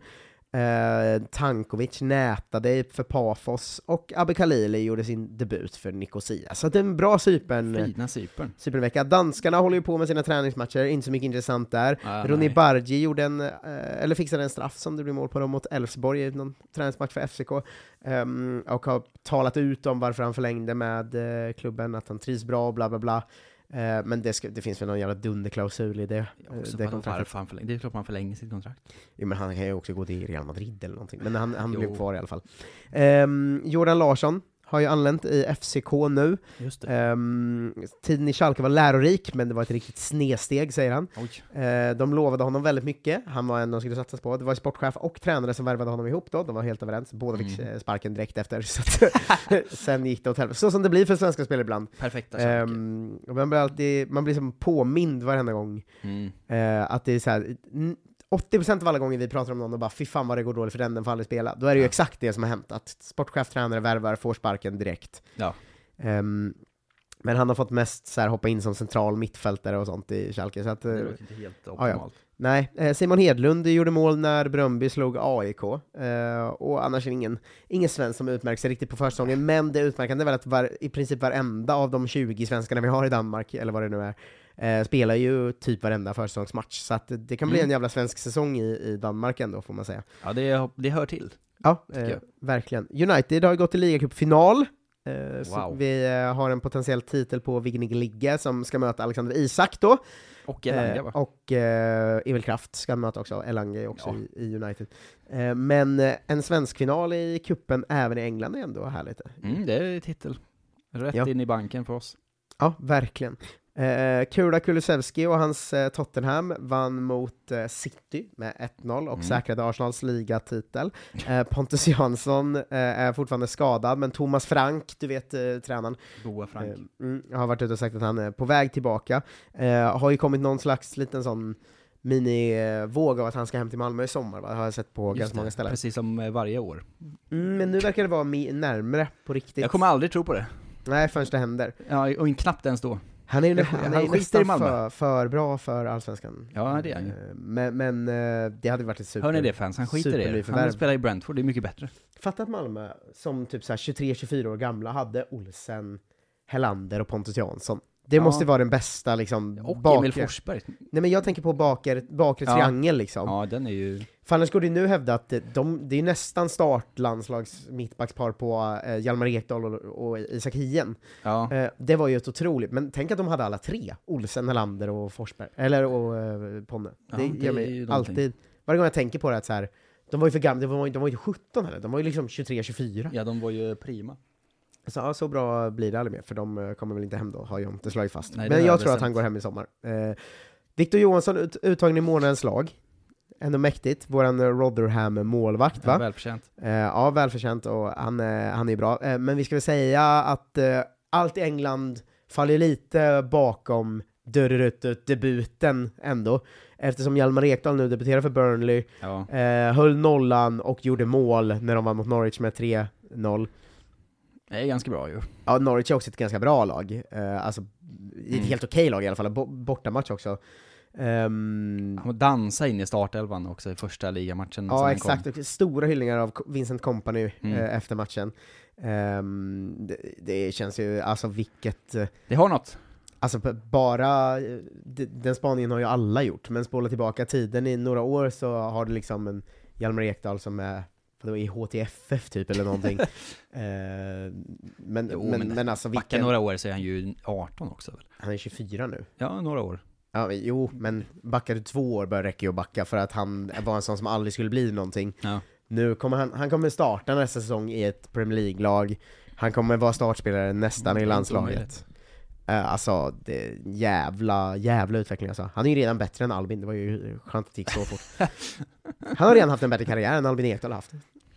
Speaker 2: Eh, Tankovic nätade för Pafos, och Abbe Khalili gjorde sin debut för Nicosia. Så det är en bra Cypern,
Speaker 3: Fina Cypern.
Speaker 2: Cypernvecka. Danskarna håller ju på med sina träningsmatcher, inte så mycket intressant där.
Speaker 3: Ah,
Speaker 2: Ronny. Bargi gjorde en, eh, eller fixade en straff som det blev mål på dem mot Elfsborg i någon träningsmatch för FCK, ehm, och har talat ut om varför han förlängde med eh, klubben, att han trivs bra och bla bla bla. Eh, men det, ska, det finns väl någon jävla dunderklausul i det, eh,
Speaker 3: Också
Speaker 2: det kontraktet.
Speaker 3: han förlänger? Det är klart man förlänger sitt kontrakt.
Speaker 2: Jo, men han kan ju också gå till Real Madrid eller någonting, men han, han blev kvar i alla fall. Ehm, Jordan Larsson har ju anlänt i FCK nu.
Speaker 3: Just.
Speaker 2: Ehm, tiden i Schalke var lärorik, men det var ett riktigt snedsteg, säger han. Eh, de lovade honom väldigt mycket, han var en de skulle satsas på. Det var sportchef och tränare som värvade honom ihop då, de var helt överens. Båda fick
Speaker 3: Mm.
Speaker 2: eh, sparken direkt efter, så sen gick det åt helvete. Så som det blir för svenska spelare ibland.
Speaker 3: Perfekta
Speaker 2: och man blir alltid, man blir som påmind varenda gång,
Speaker 3: Mm.
Speaker 2: eh, att det är så här. N- 80% av alla gånger vi pratar om någon och bara fy fan vad det går dåligt för den, den får aldrig spela. Då är det ju
Speaker 3: Ja.
Speaker 2: exakt det som har hänt, att sportchef, tränare, värvar, får sparken direkt.
Speaker 3: Ja.
Speaker 2: Ehm, men han har fått mest så här, hoppa in som central mittfältare och sånt i Schalke, så att, eh,
Speaker 3: Det låter inte helt
Speaker 2: ja.
Speaker 3: optimalt.
Speaker 2: Nej, eh, Simon Hedlund gjorde mål när Bröndby slog AIK, eh, och annars är det ingen, ingen svensk som utmärker sig riktigt på försäsongen, men det utmärkande är väl att var, i princip varenda av de 20 svenskarna vi har i Danmark, eller vad det nu är, eh, spelar ju typ varenda försäsongsmatch, så det kan bli
Speaker 3: Mm.
Speaker 2: en jävla svensk säsong i, i Danmark ändå, får man säga.
Speaker 3: Ja, det, det hör till.
Speaker 2: Ja, eh, verkligen. United har ju gått till ligacupfinal, eh,
Speaker 3: Wow.
Speaker 2: vi eh, har en potentiell titel på Vignig Ligge som ska möta Alexander Isak då.
Speaker 3: Och Elanga
Speaker 2: Eh,
Speaker 3: va?
Speaker 2: och eh, Emil Kraft ska möta också, Elanga är också
Speaker 3: Ja.
Speaker 2: i, United. Men en svensk final i kuppen även i England är ändå härligt.
Speaker 3: Mm, det är titel. Rätt
Speaker 2: Ja.
Speaker 3: in i banken för oss.
Speaker 2: Ja, verkligen. Eh, Kula Kulusevski och hans eh, Tottenham vann mot eh, City med 1-0 och
Speaker 3: Mm.
Speaker 2: säkrade Arsenals ligatitel. Eh, Pontus Jansson eh, är fortfarande skadad, men Thomas Frank, du vet eh, tränaren,
Speaker 3: Boa Frank.
Speaker 2: Eh, mm, har varit ute och sagt att han är på väg tillbaka. Eh, har ju kommit någon slags liten sån minivåg av att han ska hem till Malmö i sommar, va? har jag sett på
Speaker 3: Just
Speaker 2: ganska
Speaker 3: det,
Speaker 2: många ställen.
Speaker 3: Precis som eh, varje år.
Speaker 2: Mm, men nu verkar det vara närmre på riktigt.
Speaker 3: Jag kommer aldrig tro på det.
Speaker 2: Nej, förrän det händer.
Speaker 3: Ja, och knappt ens då.
Speaker 2: Han är han
Speaker 3: han
Speaker 2: ju
Speaker 3: skiter i Malmö.
Speaker 2: för, för bra för Allsvenskan.
Speaker 3: Ja, det är han ju.
Speaker 2: Eh, Men, men eh, det hade varit ett super...
Speaker 3: Hör ni det fans? Han skiter i det. Han
Speaker 2: supernyförvärv.
Speaker 3: spelar i Brentford, det är mycket bättre.
Speaker 2: Fatta att Malmö, som typ så här 23-24 år gamla, hade Olsen, Hellander och Pontus Jansson. Det
Speaker 3: Ja.
Speaker 2: måste vara den bästa liksom,
Speaker 3: Och Emil Forsberg.
Speaker 2: Nej men jag tänker på bakre, bakre
Speaker 3: Ja.
Speaker 2: triangel liksom.
Speaker 3: Ja, den är ju...
Speaker 2: För annars går det nu hävda att de, det är nästan startlandslags mittbackspar på eh, Hjalmar Ekdal och, och Isak Hien.
Speaker 3: Ja.
Speaker 2: Eh, det var ju ett otroligt, men tänk att de hade alla tre, Olsen, Hellander och Forsberg, eller och eh, Ponne. Det
Speaker 3: det
Speaker 2: gör mig alltid, varje gång jag tänker på det, att så här, de var ju för gamla, de var, ju- de var ju 17 eller, de var ju liksom 23-24.
Speaker 3: Ja, de var ju prima.
Speaker 2: Så, ja, så bra blir det aldrig mer, för de eh, kommer väl inte hem då, har Jonte slagit fast.
Speaker 3: Nej,
Speaker 2: men jag tror att han går hem i sommar. Eh, Victor Johansson ut, uttagen i månadens lag. Ändå mäktigt. Våran eh, Rotherham-målvakt, va?
Speaker 3: Ja, välförtjänt.
Speaker 2: Eh, ja, välförtjänt och han, eh, han är bra. Eh, men vi ska väl säga att eh, allt i England faller lite bakom debuten ändå. Eftersom Hjalmar Ekdal nu debuterar för Burnley,
Speaker 3: Ja.
Speaker 2: höll nollan och gjorde mål när de vann mot Norwich med 3-0.
Speaker 3: Det är ganska bra ju.
Speaker 2: Ja, Norwich är också ett ganska bra lag. Eh, alltså, ett
Speaker 3: Mm.
Speaker 2: helt okej lag i alla fall. Bo- bortamatch också. Ehm,
Speaker 3: Han dansade in i startelvan också i första ligamatchen.
Speaker 2: ja, exakt.
Speaker 3: Kom.
Speaker 2: Stora hyllningar av Vincent Kompany
Speaker 3: Mm.
Speaker 2: eh, efter matchen. Ehm, det, det känns ju, alltså vilket... eh,
Speaker 3: Det har något.
Speaker 2: Alltså b- bara, eh, den spaningen har ju alla gjort, men spola tillbaka tiden i några år så har du liksom en Hjalmar Ekdal som är vadå, i HTFF typ eller någonting. eh, men,
Speaker 3: Jo,
Speaker 2: men,
Speaker 3: men
Speaker 2: men alltså vilken,
Speaker 3: några år så är han ju 18 också väl?
Speaker 2: han är 24 nu.
Speaker 3: Ja, några år.
Speaker 2: Ja, jo, men backar du två år bör räcka ju att backa för att han var en sån som aldrig skulle bli någonting.
Speaker 3: Ja.
Speaker 2: Nu kommer han, han kommer starta nästa säsong i ett Premier League-lag, han kommer vara startspelare nästan
Speaker 3: Mm,
Speaker 2: i landslaget. Uh, alltså, det jävla, jävla utveckling alltså. Han är ju redan bättre än Albin, det var ju skönt att det gick så fort. Han har redan haft en bättre karriär än Albin Ekdal har haft.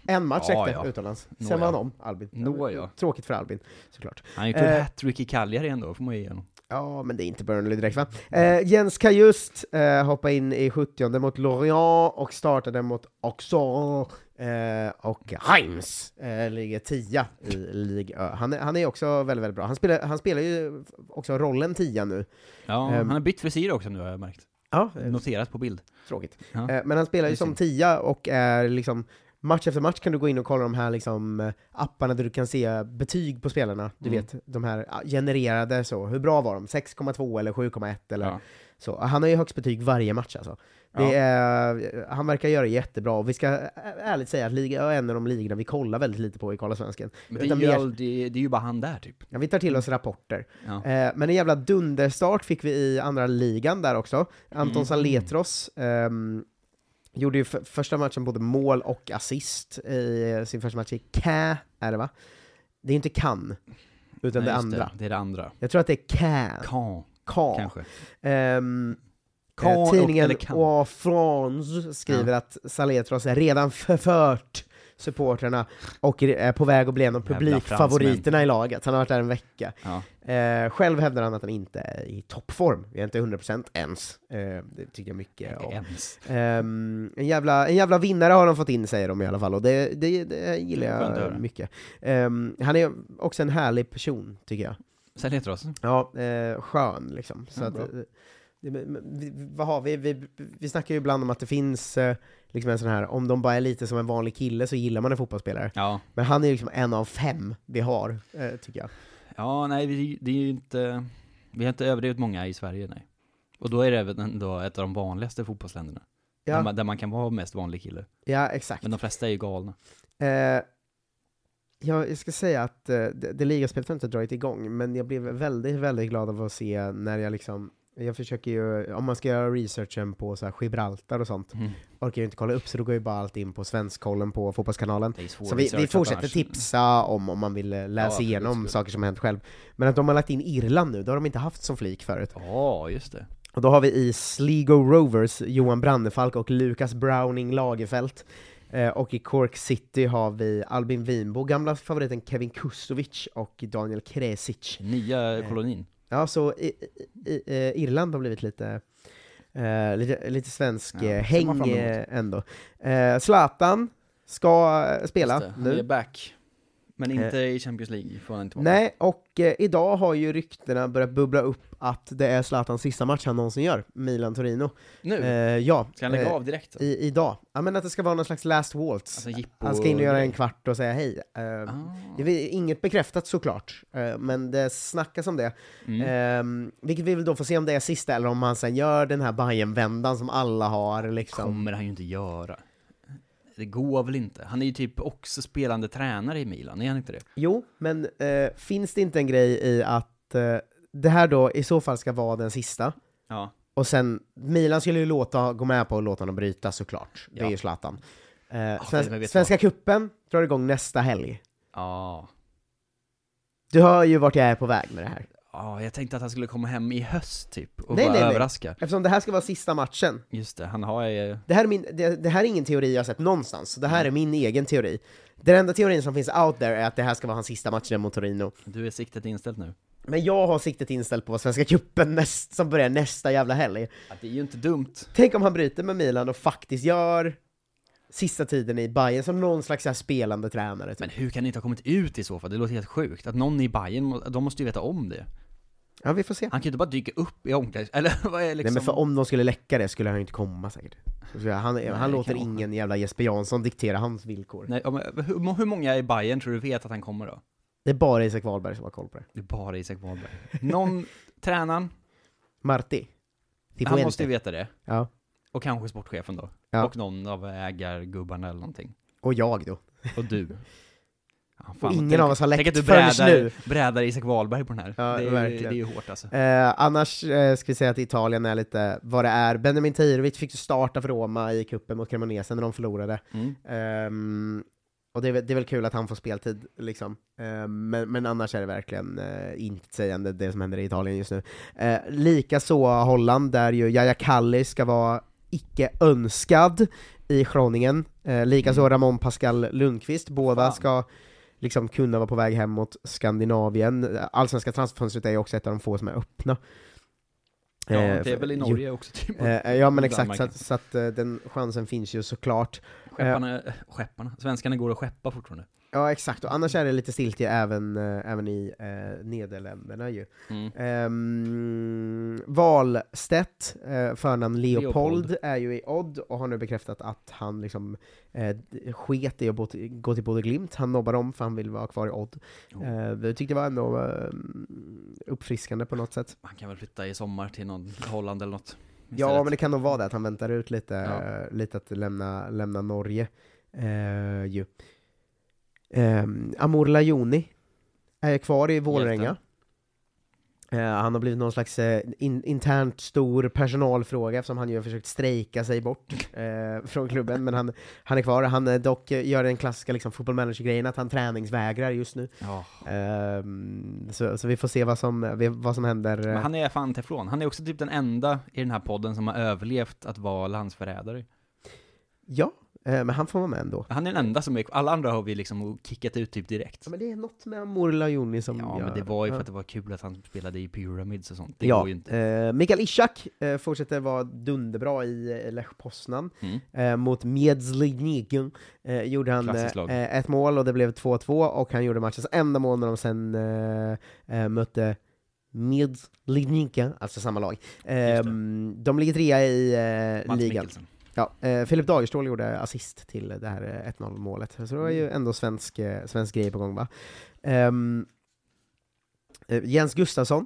Speaker 2: En match
Speaker 3: Ja,
Speaker 2: räckte
Speaker 3: ja.
Speaker 2: utomlands, sen var han om Albin.
Speaker 3: Nåja.
Speaker 2: Tråkigt för Albin, såklart.
Speaker 3: Han gjorde
Speaker 2: Eh,
Speaker 3: hattrick i Cagliari ändå, får man ge honom.
Speaker 2: Ja, men det är inte Burnley direkt va? Eh, Jens Kajust eh, hoppade in i 70 mot Lorient och startade mot Auxerre eh, och Reims eh, ligger 10 i Ligue Ö. Han är, han är också väldigt, väldigt bra. Han spelar, han spelar ju också rollen 10 nu.
Speaker 3: Ja,
Speaker 2: Ehm.
Speaker 3: han har bytt frisyr också nu har jag märkt.
Speaker 2: Ja,
Speaker 3: Noterat på bild.
Speaker 2: tråkigt.
Speaker 3: Ja.
Speaker 2: Eh, men han spelar ju som. 10 och är liksom Match efter match kan du gå in och kolla de här liksom, eh, apparna där du kan se betyg på spelarna. Du
Speaker 3: Mm.
Speaker 2: vet, de här genererade så. Hur bra var de? 6,2 eller 7,1 eller
Speaker 3: Ja.
Speaker 2: så. Han har ju högst betyg varje match alltså. Det
Speaker 3: Ja.
Speaker 2: är, han verkar göra jättebra, och vi ska ärligt säga att liga är en av de ligorna vi kollar väldigt lite på i Karlasvenskan.
Speaker 3: Men det är,
Speaker 2: mer-
Speaker 3: det, det är ju bara han där typ.
Speaker 2: Ja, vi tar till oss rapporter.
Speaker 3: Ja.
Speaker 2: Eh, men en jävla dunderstart fick vi i andra ligan där också. Anton
Speaker 3: Mm.
Speaker 2: Saletros ehm, gjorde ju första matchen både mål och assist i eh, sin första match i Kä, är det va? Det är inte kan, utan
Speaker 3: Nej,
Speaker 2: det andra.
Speaker 3: Det, det är det andra.
Speaker 2: Jag tror att det är Can.
Speaker 3: Kan,
Speaker 2: Ka.
Speaker 3: kanske.
Speaker 2: Ehm,
Speaker 3: Kan
Speaker 2: eh, tidningen
Speaker 3: kan.
Speaker 2: Au France skriver att Saletros är redan förfört supporterna och är på väg att bli en av publikfavoriterna i laget. Han har varit där en vecka.
Speaker 3: Ja.
Speaker 2: Eh, själv hävdar han att han inte är i toppform. Vi är inte 100% ens. Eh, det tycker jag mycket om. Ehm, en, jävla, en jävla vinnare har de fått in, säger de i alla fall, och det, det, det gillar jag mycket. Ehm, han är också en härlig person, tycker jag.
Speaker 3: Saletros.
Speaker 2: Ja, eh, skön liksom. Så
Speaker 3: Ja,
Speaker 2: att, eh, det, vad har vi? vi? Vi snackar ju ibland om att det finns eh, liksom en sån här, om de bara är lite som en vanlig kille så gillar man en fotbollsspelare.
Speaker 3: Ja.
Speaker 2: Men han är ju liksom en av fem vi har, eh, tycker jag.
Speaker 3: Ja, nej, vi, det är ju inte... Vi har inte överdrivit många i Sverige, nej. Och då är det även ändå ett av de vanligaste fotbollsländerna. Där,
Speaker 2: Ja,
Speaker 3: man, där man kan vara mest vanlig kille.
Speaker 2: ja exakt.
Speaker 3: Men de flesta är ju galna.
Speaker 2: Eh, ja, jag ska säga att eh, det, det ligaspelet har inte dragit igång, men jag blev väldigt, väldigt glad av att se när jag liksom Jag försöker ju, om man ska göra researchen på så här Gibraltar och sånt,
Speaker 3: Mm.
Speaker 2: orkar jag inte kolla upp så då går ju bara allt in på Svenskkollen på Fotbollskanalen. Så vi, vi fortsätter
Speaker 3: annars.
Speaker 2: tipsa om, om man vill eh, läsa
Speaker 3: absolut,
Speaker 2: igenom saker som har hänt själv. Men att de har lagt in Irland nu, det har de inte haft som flik förut.
Speaker 3: Ja, just det.
Speaker 2: Och då har vi i Sligo Rovers Johan Brandefalk och Lukas Browning Lagerfelt. Eh, och i Cork City har vi Albin Winbo, gamla favoriten Kevin Kustovic och Daniel Kresic.
Speaker 3: Nya kolonin.
Speaker 2: Ja, så i, i, i, eh, Irland har blivit lite, eh, lite, lite svensk
Speaker 3: Ja,
Speaker 2: eh, häng eh, ändå. Eh, Zlatan ska spela
Speaker 3: det, Han är
Speaker 2: nu.
Speaker 3: back. Men inte i Champions League, får han inte vara.
Speaker 2: Nej, och eh, idag har ju ryktena börjat bubbla upp att det är Zlatans sista match han någonsin gör, Milan-Torino.
Speaker 3: Nu?
Speaker 2: Eh, ja.
Speaker 3: Ska han lägga
Speaker 2: eh,
Speaker 3: av direkt då?
Speaker 2: I, idag. Ja men att det ska vara någon slags last waltz.
Speaker 3: Alltså jippo
Speaker 2: han ska in och göra en kvart och säga hej. Eh,
Speaker 3: Ah.
Speaker 2: Det är inget bekräftat såklart, eh, men det snackas om det.
Speaker 3: Mm.
Speaker 2: Eh, vilket vi vill då få se om det är sista, eller om han sen gör den här bayern vändan som alla har liksom.
Speaker 3: kommer han ju inte göra. Det går väl inte? Han är ju typ också spelande tränare i Milan, är han inte det?
Speaker 2: Jo, men eh, finns det inte en grej i att eh, det här då i så fall ska vara den sista?
Speaker 3: Ja.
Speaker 2: Och sen, Milan skulle ju låta, gå med på att låta honom bryta såklart. Det är
Speaker 3: Ja.
Speaker 2: ju Zlatan. Eh,
Speaker 3: men
Speaker 2: Sven- Svenska kuppen drar igång nästa helg.
Speaker 3: Ja.
Speaker 2: Du hör ju vart jag är på väg med det här.
Speaker 3: Ja, jag tänkte att han skulle komma hem i höst typ, och
Speaker 2: Nej,
Speaker 3: bara
Speaker 2: nej, nej.
Speaker 3: överraska.
Speaker 2: Eftersom det här ska vara sista matchen.
Speaker 3: Just det, han har ju...
Speaker 2: Det här, är min, det, det här är ingen teori jag sett någonstans, det här är min egen teori. Den enda teorin som finns out there är att det här ska vara hans sista match mot Torino.
Speaker 3: Du är siktet inställt nu.
Speaker 2: Men jag har siktet inställt på Svenska cupen näst, som börjar nästa jävla helg.
Speaker 3: Ja, det är ju inte dumt.
Speaker 2: Tänk om han bryter med Milan och faktiskt gör sista tiden i Bayern som någon slags här spelande tränare. Typ.
Speaker 3: Men hur kan det inte ha kommit ut i så fall? Det låter helt sjukt. Att någon i Bayern, de måste ju veta om det.
Speaker 2: Ja, vi får se.
Speaker 3: Han kan ju inte bara dyka upp i omklädningsrummet, eller vad är liksom...
Speaker 2: Nej men för om de skulle läcka det skulle han ju inte komma säkert. Han,
Speaker 3: Nej,
Speaker 2: han låter
Speaker 3: vara.
Speaker 2: ingen jävla Jesper Jansson diktera hans villkor.
Speaker 3: Nej, men hur, hur många i Bayern tror du vet att han kommer då?
Speaker 2: Det är bara Isak Wahlberg som har koll på det.
Speaker 3: Det är bara Isak Wahlberg. Någon, tränaren,
Speaker 2: Marti.
Speaker 3: han måste ju veta det.
Speaker 2: Ja.
Speaker 3: Och kanske sportchefen då.
Speaker 2: Ja.
Speaker 3: Och någon av ägargubbarna eller någonting.
Speaker 2: Och jag då.
Speaker 3: Och du. Ja,
Speaker 2: Och ingen
Speaker 3: tänk-
Speaker 2: av oss har läckt
Speaker 3: du brädar,
Speaker 2: nu.
Speaker 3: brädar Isak Wahlberg på den här.
Speaker 2: Ja,
Speaker 3: det, är,
Speaker 2: verkligen.
Speaker 3: det är ju hårt alltså.
Speaker 2: Eh, annars eh, ska vi säga att Italien är lite vad det är. Benjamin Tahirovic fick ju starta för Roma i kuppen mot Cremonese när de förlorade.
Speaker 3: Mm.
Speaker 2: Ehm, och det är, det är väl kul att han får speltid, liksom. Ehm, men, men annars är det verkligen uh, intetsägande det som händer i Italien just nu. Uh, Likaså Holland, där ju Yahya Kalli ska vara icke önskad i Groningen. Uh, Likaså Ramon Pascal Lundqvist, båda
Speaker 3: Fan.
Speaker 2: ska liksom kunna vara på väg hem mot Skandinavien. Allsvenska transferfönstret är ju också ett av de få som är öppna.
Speaker 3: Ja,
Speaker 2: Eh,
Speaker 3: det är väl i
Speaker 2: ju-
Speaker 3: Norge också typ.
Speaker 2: Eh, ja men exakt, så så att eh, den chansen finns ju såklart.
Speaker 3: Skepparna, äh, skepparna, svenskarna går att skeppa fortfarande.
Speaker 2: Ja exakt, och annars är det lite stiltje även, eh, även i eh, Nederländerna ju.
Speaker 3: Mm.
Speaker 2: Ehm, Wahlstedt, eh, förnamn Leopold,
Speaker 3: Leopold.
Speaker 2: är ju i Odd och har nu bekräftat att han liksom eh, sket i att gå till Bodø Glimt, han nobbar om för han vill vara kvar i Odd.
Speaker 3: Oh.
Speaker 2: Eh, vi tyckte det var ändå eh, uppfriskande på något sätt.
Speaker 3: Han kan väl flytta i sommar till någon Holland eller något.
Speaker 2: Ja
Speaker 3: istället.
Speaker 2: men det kan nog vara det, att han väntar ut lite,
Speaker 3: Ja.
Speaker 2: eh, lite att lämna, lämna Norge. Eh, ju. Um, Amor Lajoni är kvar i.
Speaker 3: Hjälten.
Speaker 2: Eh, han har blivit någon slags eh, in, internt stor personalfråga eftersom han ju har försökt strejka sig bort eh, från klubben, men han, han är kvar. Han eh, dock eh, gör den klassiska liksom, football manager-grejen att han träningsvägrar just nu. Ehm, så, så vi får se vad som, vad som händer. eh.
Speaker 3: Men han är fan teflon. Han är också typ den enda i den här podden som har överlevt att vara landsförrädare.
Speaker 2: Ja, eh, men han får vara med ändå.
Speaker 3: Han är den enda som är Alla andra har vi liksom kickat ut typ direkt.
Speaker 2: Ja, men det är något med Amor Lajoni som
Speaker 3: Ja,
Speaker 2: gör...
Speaker 3: men det var ju för att det var kul att han spelade i Pyramids och sånt. Det
Speaker 2: ja,
Speaker 3: går ju inte.
Speaker 2: eh, Mikael Ishak eh, fortsätter vara dunderbra i eh, Lech Poznan.
Speaker 3: Mm.
Speaker 2: Eh, mot Miedzlignigen eh, gjorde han eh, ett mål och det blev 2-2 och han gjorde matchens enda mål när de sen eh, eh, mötte Miedzlignika, alltså samma lag. Eh, de ligger trea i eh, ligan.
Speaker 3: Mikkelsen.
Speaker 2: Ja, eh, Filip Dagerstål gjorde assist till det här eh, 1-0 målet, så det var ju
Speaker 3: Mm.
Speaker 2: ändå svensk, eh, svensk grej på gång va? Eh, Jens Gustafsson,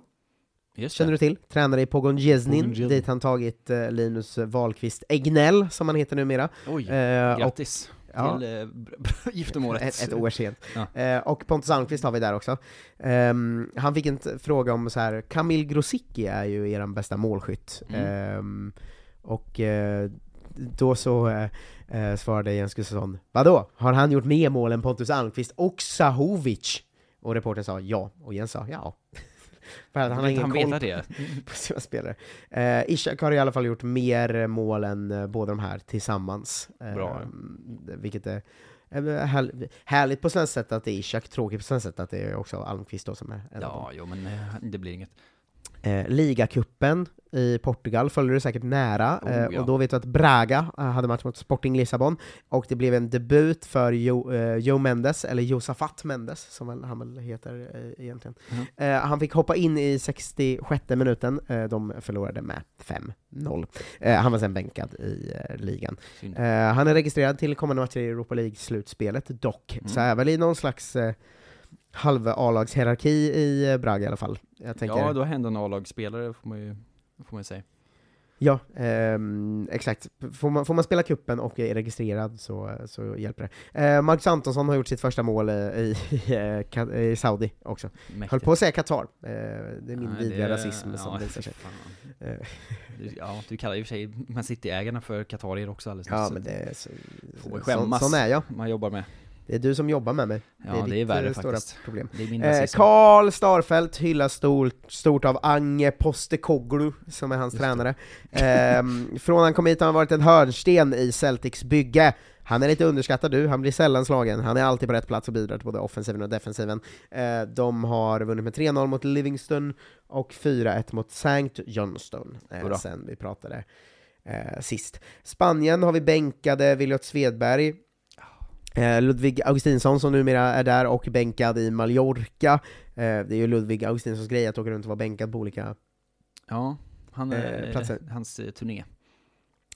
Speaker 2: känner du till? Tränare i Pogon Jeznin, dit han tagit eh, Linus Wahlqvist Egnell, som han heter numera.
Speaker 3: Oj,
Speaker 2: Eh, och,
Speaker 3: grattis.
Speaker 2: Ja.
Speaker 3: till eh, giftermålet.
Speaker 2: Ett, ett år sent.
Speaker 3: Ja.
Speaker 2: Eh, och Pontus Almqvist har vi där också. Ehm, han fick en fråga om så här. Kamil Grosicki är ju er bästa målskytt.
Speaker 3: Mm.
Speaker 2: Ehm, och eh, då så eh, eh, svarade Jens Gustafsson, vadå? Har han gjort mer mål än Pontus Almqvist och Sahovic? Och reportern sa ja, och Jens sa ja. För att han har ingen koll
Speaker 3: det?
Speaker 2: på sina spelare. Eh, Ishak har i alla fall gjort mer mål än eh, båda de här tillsammans. Eh,
Speaker 3: Bra.
Speaker 2: Vilket är eh, här, härligt på svenskt sätt att det är Ishak, tråkigt på svenskt sätt att det är också Almqvist då som är en av dem.
Speaker 3: Ja, jo men eh, det blir inget.
Speaker 2: Eh, Ligacupen i Portugal följer du säkert nära,
Speaker 3: Oh,
Speaker 2: eh,
Speaker 3: ja.
Speaker 2: och då vet du att Braga eh, hade match mot Sporting Lissabon, och det blev en debut för Jo, eh, Joe Mendes, eller Josafat Mendes, som han väl heter egentligen. Eh, han fick hoppa in i 66 minuten, de förlorade med 5-0. Eh, han var sen bänkad i ligan.
Speaker 3: Synd.
Speaker 2: Han är registrerad till kommande matcher i Europa League-slutspelet dock,
Speaker 3: Mm.
Speaker 2: så är väl i någon slags halv A-lagshierarki i Braga i alla fall. Jag tänker,
Speaker 3: Ja, då hände en A-lagsspelare får man ju får man ju säga.
Speaker 2: Ja, ehm, exakt. Får man, får man spela kuppen och är registrerad så, så hjälper det. Eh, Marcus Antonsson har gjort sitt första mål eh, i, i, eh, Saudi också.
Speaker 3: Mäktigt.
Speaker 2: Höll på att säga Qatar. Eh, det är min vidriga rasism som
Speaker 3: ja,
Speaker 2: visar sig. Eh,
Speaker 3: Ja, du kallar och för sig Man City-ägarna för qatarier också alldeles
Speaker 2: ja, men det är så,
Speaker 3: får man skämmas.
Speaker 2: sån är jag.
Speaker 3: Man jobbar med.
Speaker 2: Det är du som jobbar med mig.
Speaker 3: Ja,
Speaker 2: det är
Speaker 3: det är värre
Speaker 2: eh, stora
Speaker 3: faktiskt.
Speaker 2: problem.
Speaker 3: Det är min
Speaker 2: Eh. Karl Starfelt hyllas stort, stort av Ange Postecoglou, som är hans
Speaker 3: Just
Speaker 2: tränare. Ehm, från han kom hit har han varit en hörnsten i Celtics bygge. Han är lite underskattad du, han blir sällan slagen, han är alltid på rätt plats och bidrar till både offensiven och defensiven. Eh, de har vunnit med 3-0 mot Livingston och 4-1 mot St. Johnston, eh, sen vi pratade eh, sist. Spanien har vi bänkade Williot Svedberg, Eh, Ludvig Augustinsson som numera är där och bänkad i Mallorca. Eh, det är ju Ludvig Augustinssons grej att åka runt och vara bänkad på olika
Speaker 3: Ja, han
Speaker 2: eh,
Speaker 3: är
Speaker 2: platser.
Speaker 3: hans eh, turné.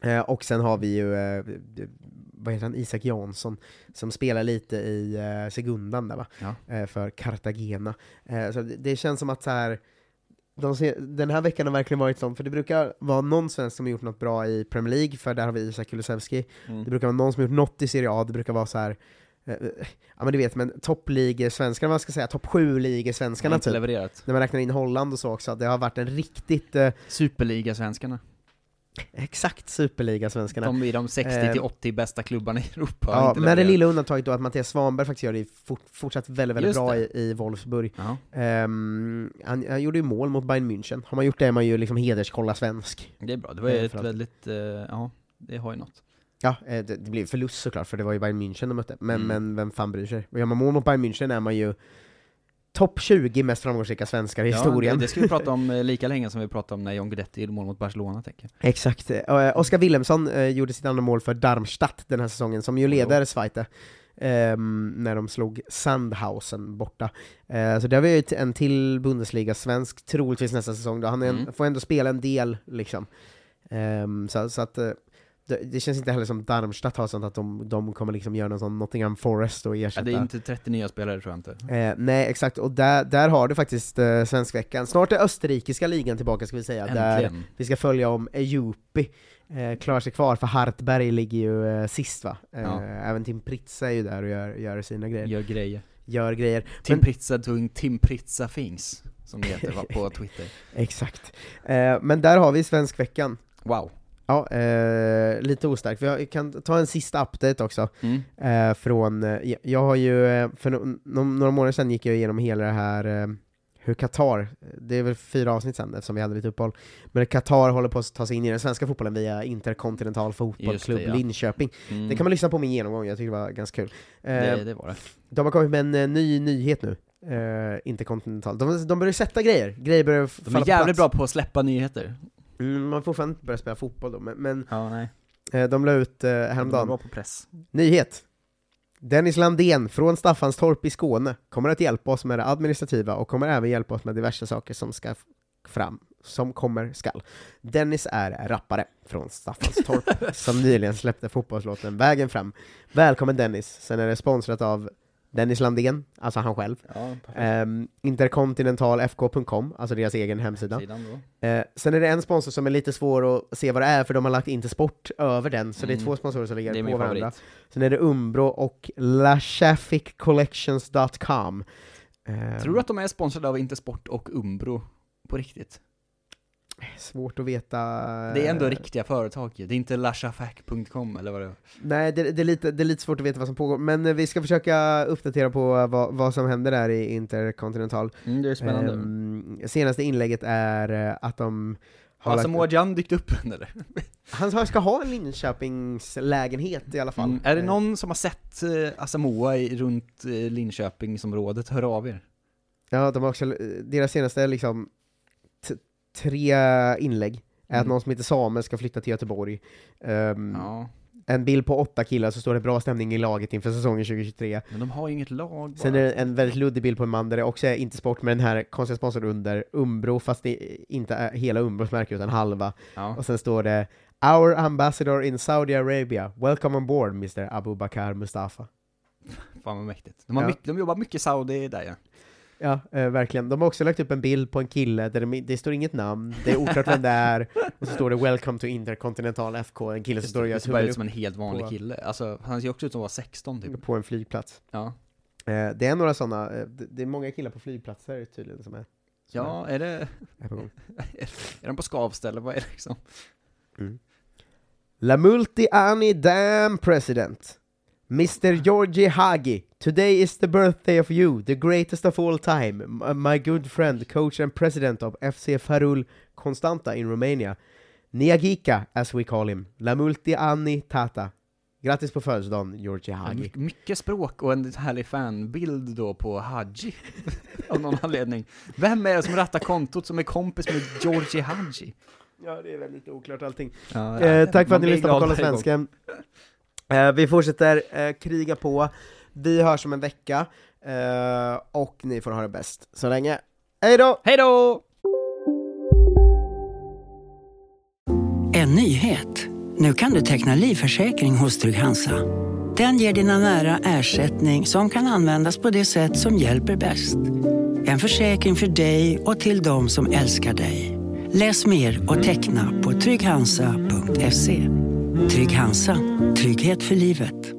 Speaker 2: Eh, och sen har vi ju, eh, vad heter han, Isak Jansson, som spelar lite i eh, Segundan där va?
Speaker 3: Ja.
Speaker 2: Eh, för Cartagena. Eh, så det känns som att så här, de se, den här veckan har verkligen varit sån, för det brukar vara någon svensk som har gjort något bra i Premier League, för där har vi Isak Kulusevski.
Speaker 3: Mm.
Speaker 2: Det brukar vara någon som har gjort något i Serie A, det brukar vara så här. eh, Ja men du vet, men toppligor-svenskarna, vad ska jag säga, topp 7-ligor-svenskarna
Speaker 3: Han har inte
Speaker 2: typ.
Speaker 3: levererat.
Speaker 2: När man räknar in Holland och så också, det har varit en riktigt, eh,
Speaker 3: Superliga-svenskarna.
Speaker 2: Exakt superliga-svenskarna.
Speaker 3: De är de 60-80 bästa klubbarna i Europa.
Speaker 2: Ja, med det lilla undantaget då att Mattias Svanberg faktiskt gör det fort, fortsatt väldigt, väldigt
Speaker 3: Just
Speaker 2: bra i, i Wolfsburg. Ehm, han, han gjorde ju mål mot Bayern München. Har man gjort det är man ju liksom hederskolla svensk.
Speaker 3: Det är bra, det var
Speaker 2: Eh,
Speaker 3: ju ett
Speaker 2: för alltid.
Speaker 3: väldigt, eh, ja, det har ju något.
Speaker 2: Ja, eh, det, det blev förlust såklart, för det var ju Bayern München de mötte. Men,
Speaker 3: Mm.
Speaker 2: men vem fan bryr sig? Gör man mål mot Bayern München är man ju topp 20 mest framgångsrika svenskar i
Speaker 3: Ja,
Speaker 2: historien.
Speaker 3: det, det ska vi prata om eh, lika länge som vi pratade om när John Guidetti gjorde mål mot Barcelona, tänker jag.
Speaker 2: Exakt. Eh, Oskar Wilhelmsson eh, gjorde sitt andra mål för Darmstadt den här säsongen, som ju leder Zweite. ehm, när de slog Sandhausen borta. Eh, så det har vi ju en till Bundesliga-svensk, troligtvis nästa säsong då. Han en,
Speaker 3: Mm.
Speaker 2: får ändå spela en del, liksom. Ehm, så, så att det, det känns inte heller som Darmstadt har sånt att de, de kommer liksom göra någon sån Nottingham Forest och
Speaker 3: Ja,
Speaker 2: ersätta
Speaker 3: det är inte 30 nya spelare tror jag inte.
Speaker 2: Eh, nej, exakt, och där, där har du faktiskt eh, Svenskveckan. Snart är österrikiska ligan tillbaka ska vi säga, där
Speaker 3: Äntligen.
Speaker 2: vi ska följa om Ejupi eh, klarar sig kvar, för Hartberg ligger ju eh, sist va? Eh,
Speaker 3: Ja.
Speaker 2: Även Tim Pritsa är ju där och gör, gör sina grejer.
Speaker 3: Gör grejer.
Speaker 2: Gör grejer.
Speaker 3: Tim
Speaker 2: Men-
Speaker 3: Pritza tog Tim Pritza Things, som det heter på Twitter.
Speaker 2: Exakt. Eh, men där har vi Svenskveckan.
Speaker 3: Wow.
Speaker 2: Ja, eh, lite ostarkt. Vi har, kan ta en sista update också.
Speaker 3: Mm.
Speaker 2: Eh, från, eh, jag- jag har ju, eh, för no, no, några månader sedan gick jag igenom hela det här, eh, hur Qatar, det är väl fyra avsnitt sedan eftersom vi hade lite uppehåll, men Qatar håller på att ta sig in i den svenska fotbollen via Interkontinental Fotbollsklubb
Speaker 3: ja.
Speaker 2: Linköping.
Speaker 3: Mm.
Speaker 2: Det kan man lyssna på min genomgång, jag tycker det var ganska kul. Eh,
Speaker 3: det, det var det.
Speaker 2: De har kommit med en ny nyhet nu, eh, Interkontinental. De, de börjar sätta grejer, grejer börjar
Speaker 3: De är jävligt bra på att släppa nyheter.
Speaker 2: Mm, man får fortfarande inte börja spela fotboll då, men, men
Speaker 3: Ja, nej.
Speaker 2: eh, de la ut eh,
Speaker 3: De är
Speaker 2: häromdagen
Speaker 3: bra på press.
Speaker 2: Nyhet! Dennis Landén från Staffanstorp i Skåne kommer att hjälpa oss med det administrativa och kommer även hjälpa oss med diverse saker som ska fram, som kommer skall. Dennis är rappare från Staffanstorp som nyligen släppte fotbollslåten Vägen fram. Välkommen Dennis! Sen är det sponsrat av Dennis Landén, alltså han själv.
Speaker 3: Ja,
Speaker 2: Um, Intercontinentalfk.com, alltså deras egen hemsida. Eh, sen är det en sponsor som är lite svår att se vad det är, för de har lagt Intersport över den, så det är
Speaker 3: Mm.
Speaker 2: två sponsorer som ligger på varandra.
Speaker 3: favorit.
Speaker 2: Sen är det Umbro och lashaficcollections.com. Eh,
Speaker 3: Tror du att de är sponsrade av Intersport och Umbro på riktigt?
Speaker 2: Svårt att veta.
Speaker 3: Det är ändå
Speaker 2: eh,
Speaker 3: riktiga företag ju. Det är inte lashafac.com eller vad det är.
Speaker 2: Nej, det, det, är lite, det är lite svårt att veta vad som pågår, men eh, vi ska försöka uppdatera på vad, vad som händer där i Intercontinental.
Speaker 3: Mm, det är spännande.
Speaker 2: Ehm, senaste inlägget är eh, att de
Speaker 3: Har
Speaker 2: lagt-
Speaker 3: Samoa Gyan dykt upp eller?
Speaker 2: Han ska ha en Linköpingslägenhet i alla fall.
Speaker 3: Mm. Är det
Speaker 2: Eh,
Speaker 3: någon som har sett eh, Asamoah runt eh, Linköpingsområdet, hör av er.
Speaker 2: Ja, de har också, deras senaste liksom, tre inlägg är att
Speaker 3: Mm.
Speaker 2: någon som heter Samuel ska flytta till Göteborg. Ehm,
Speaker 3: Ja,
Speaker 2: En bild på åtta killar så står det bra stämning i laget inför säsongen 2023.
Speaker 3: men de har ju inget lag bara.
Speaker 2: Sen är det en väldigt luddig bild på en man där det också är inte sport med den här konstiga sponsorn under, Umbro, fast det inte är hela Umbros märke utan halva.
Speaker 3: Ja.
Speaker 2: Och sen står det Our ambassador in Saudi Arabia, welcome on board Mr. Abu Bakar Mustafa.
Speaker 3: Fan vad mäktigt. De, har
Speaker 2: Ja.
Speaker 3: mycket, de jobbar mycket Saudi där ja.
Speaker 2: Ja, eh, verkligen. De har också lagt upp en bild på en kille där det, det står inget namn, det är oklart vem det är, och så står det 'Welcome to Intercontinental FK' en kille som står och gör
Speaker 3: Det ser bara ut
Speaker 2: tummen
Speaker 3: som en helt vanlig
Speaker 2: på-
Speaker 3: kille. Alltså, han ser också ut som att vara 16 typ.
Speaker 2: på en flygplats.
Speaker 3: Ja.
Speaker 2: Eh, Det är några sådana, det det är många killar på flygplatser tydligen som är, som
Speaker 3: Ja, är det...
Speaker 2: är gång.
Speaker 3: Är de på Skavsta eller vad är det liksom?
Speaker 2: La Multi Ani Dam President Mr. Georgi Hagi, today is the birthday of you, the greatest of all time, my good friend, coach and president of FC Farul Constanta in Romania. Niagika, as we call him. La Multi Ani Tata. Grattis på födelsedagen, Georgi Hagi.
Speaker 3: My- mycket språk och en härlig fanbild då på Haji. Av någon anledning. Vem är det som rattar kontot som är kompis med Georgie Haji?
Speaker 2: Ja, det är väldigt oklart allting.
Speaker 3: Ja,
Speaker 2: Eh, tack för att ni lyssnade på Kolla. Svensken. Eh, vi fortsätter eh, kriga på. Vi hörs om en vecka. Eh, och ni får ha det bäst så länge. Hej då!
Speaker 3: Hej då!
Speaker 7: En nyhet. Nu kan du teckna livförsäkring hos Trygg-Hansa. Den ger dina nära ersättning som kan användas på det sätt som hjälper bäst. En försäkring för dig och till de som älskar dig. Läs mer och teckna på trygghansa.se. Trygg Hansa. Trygghet för livet.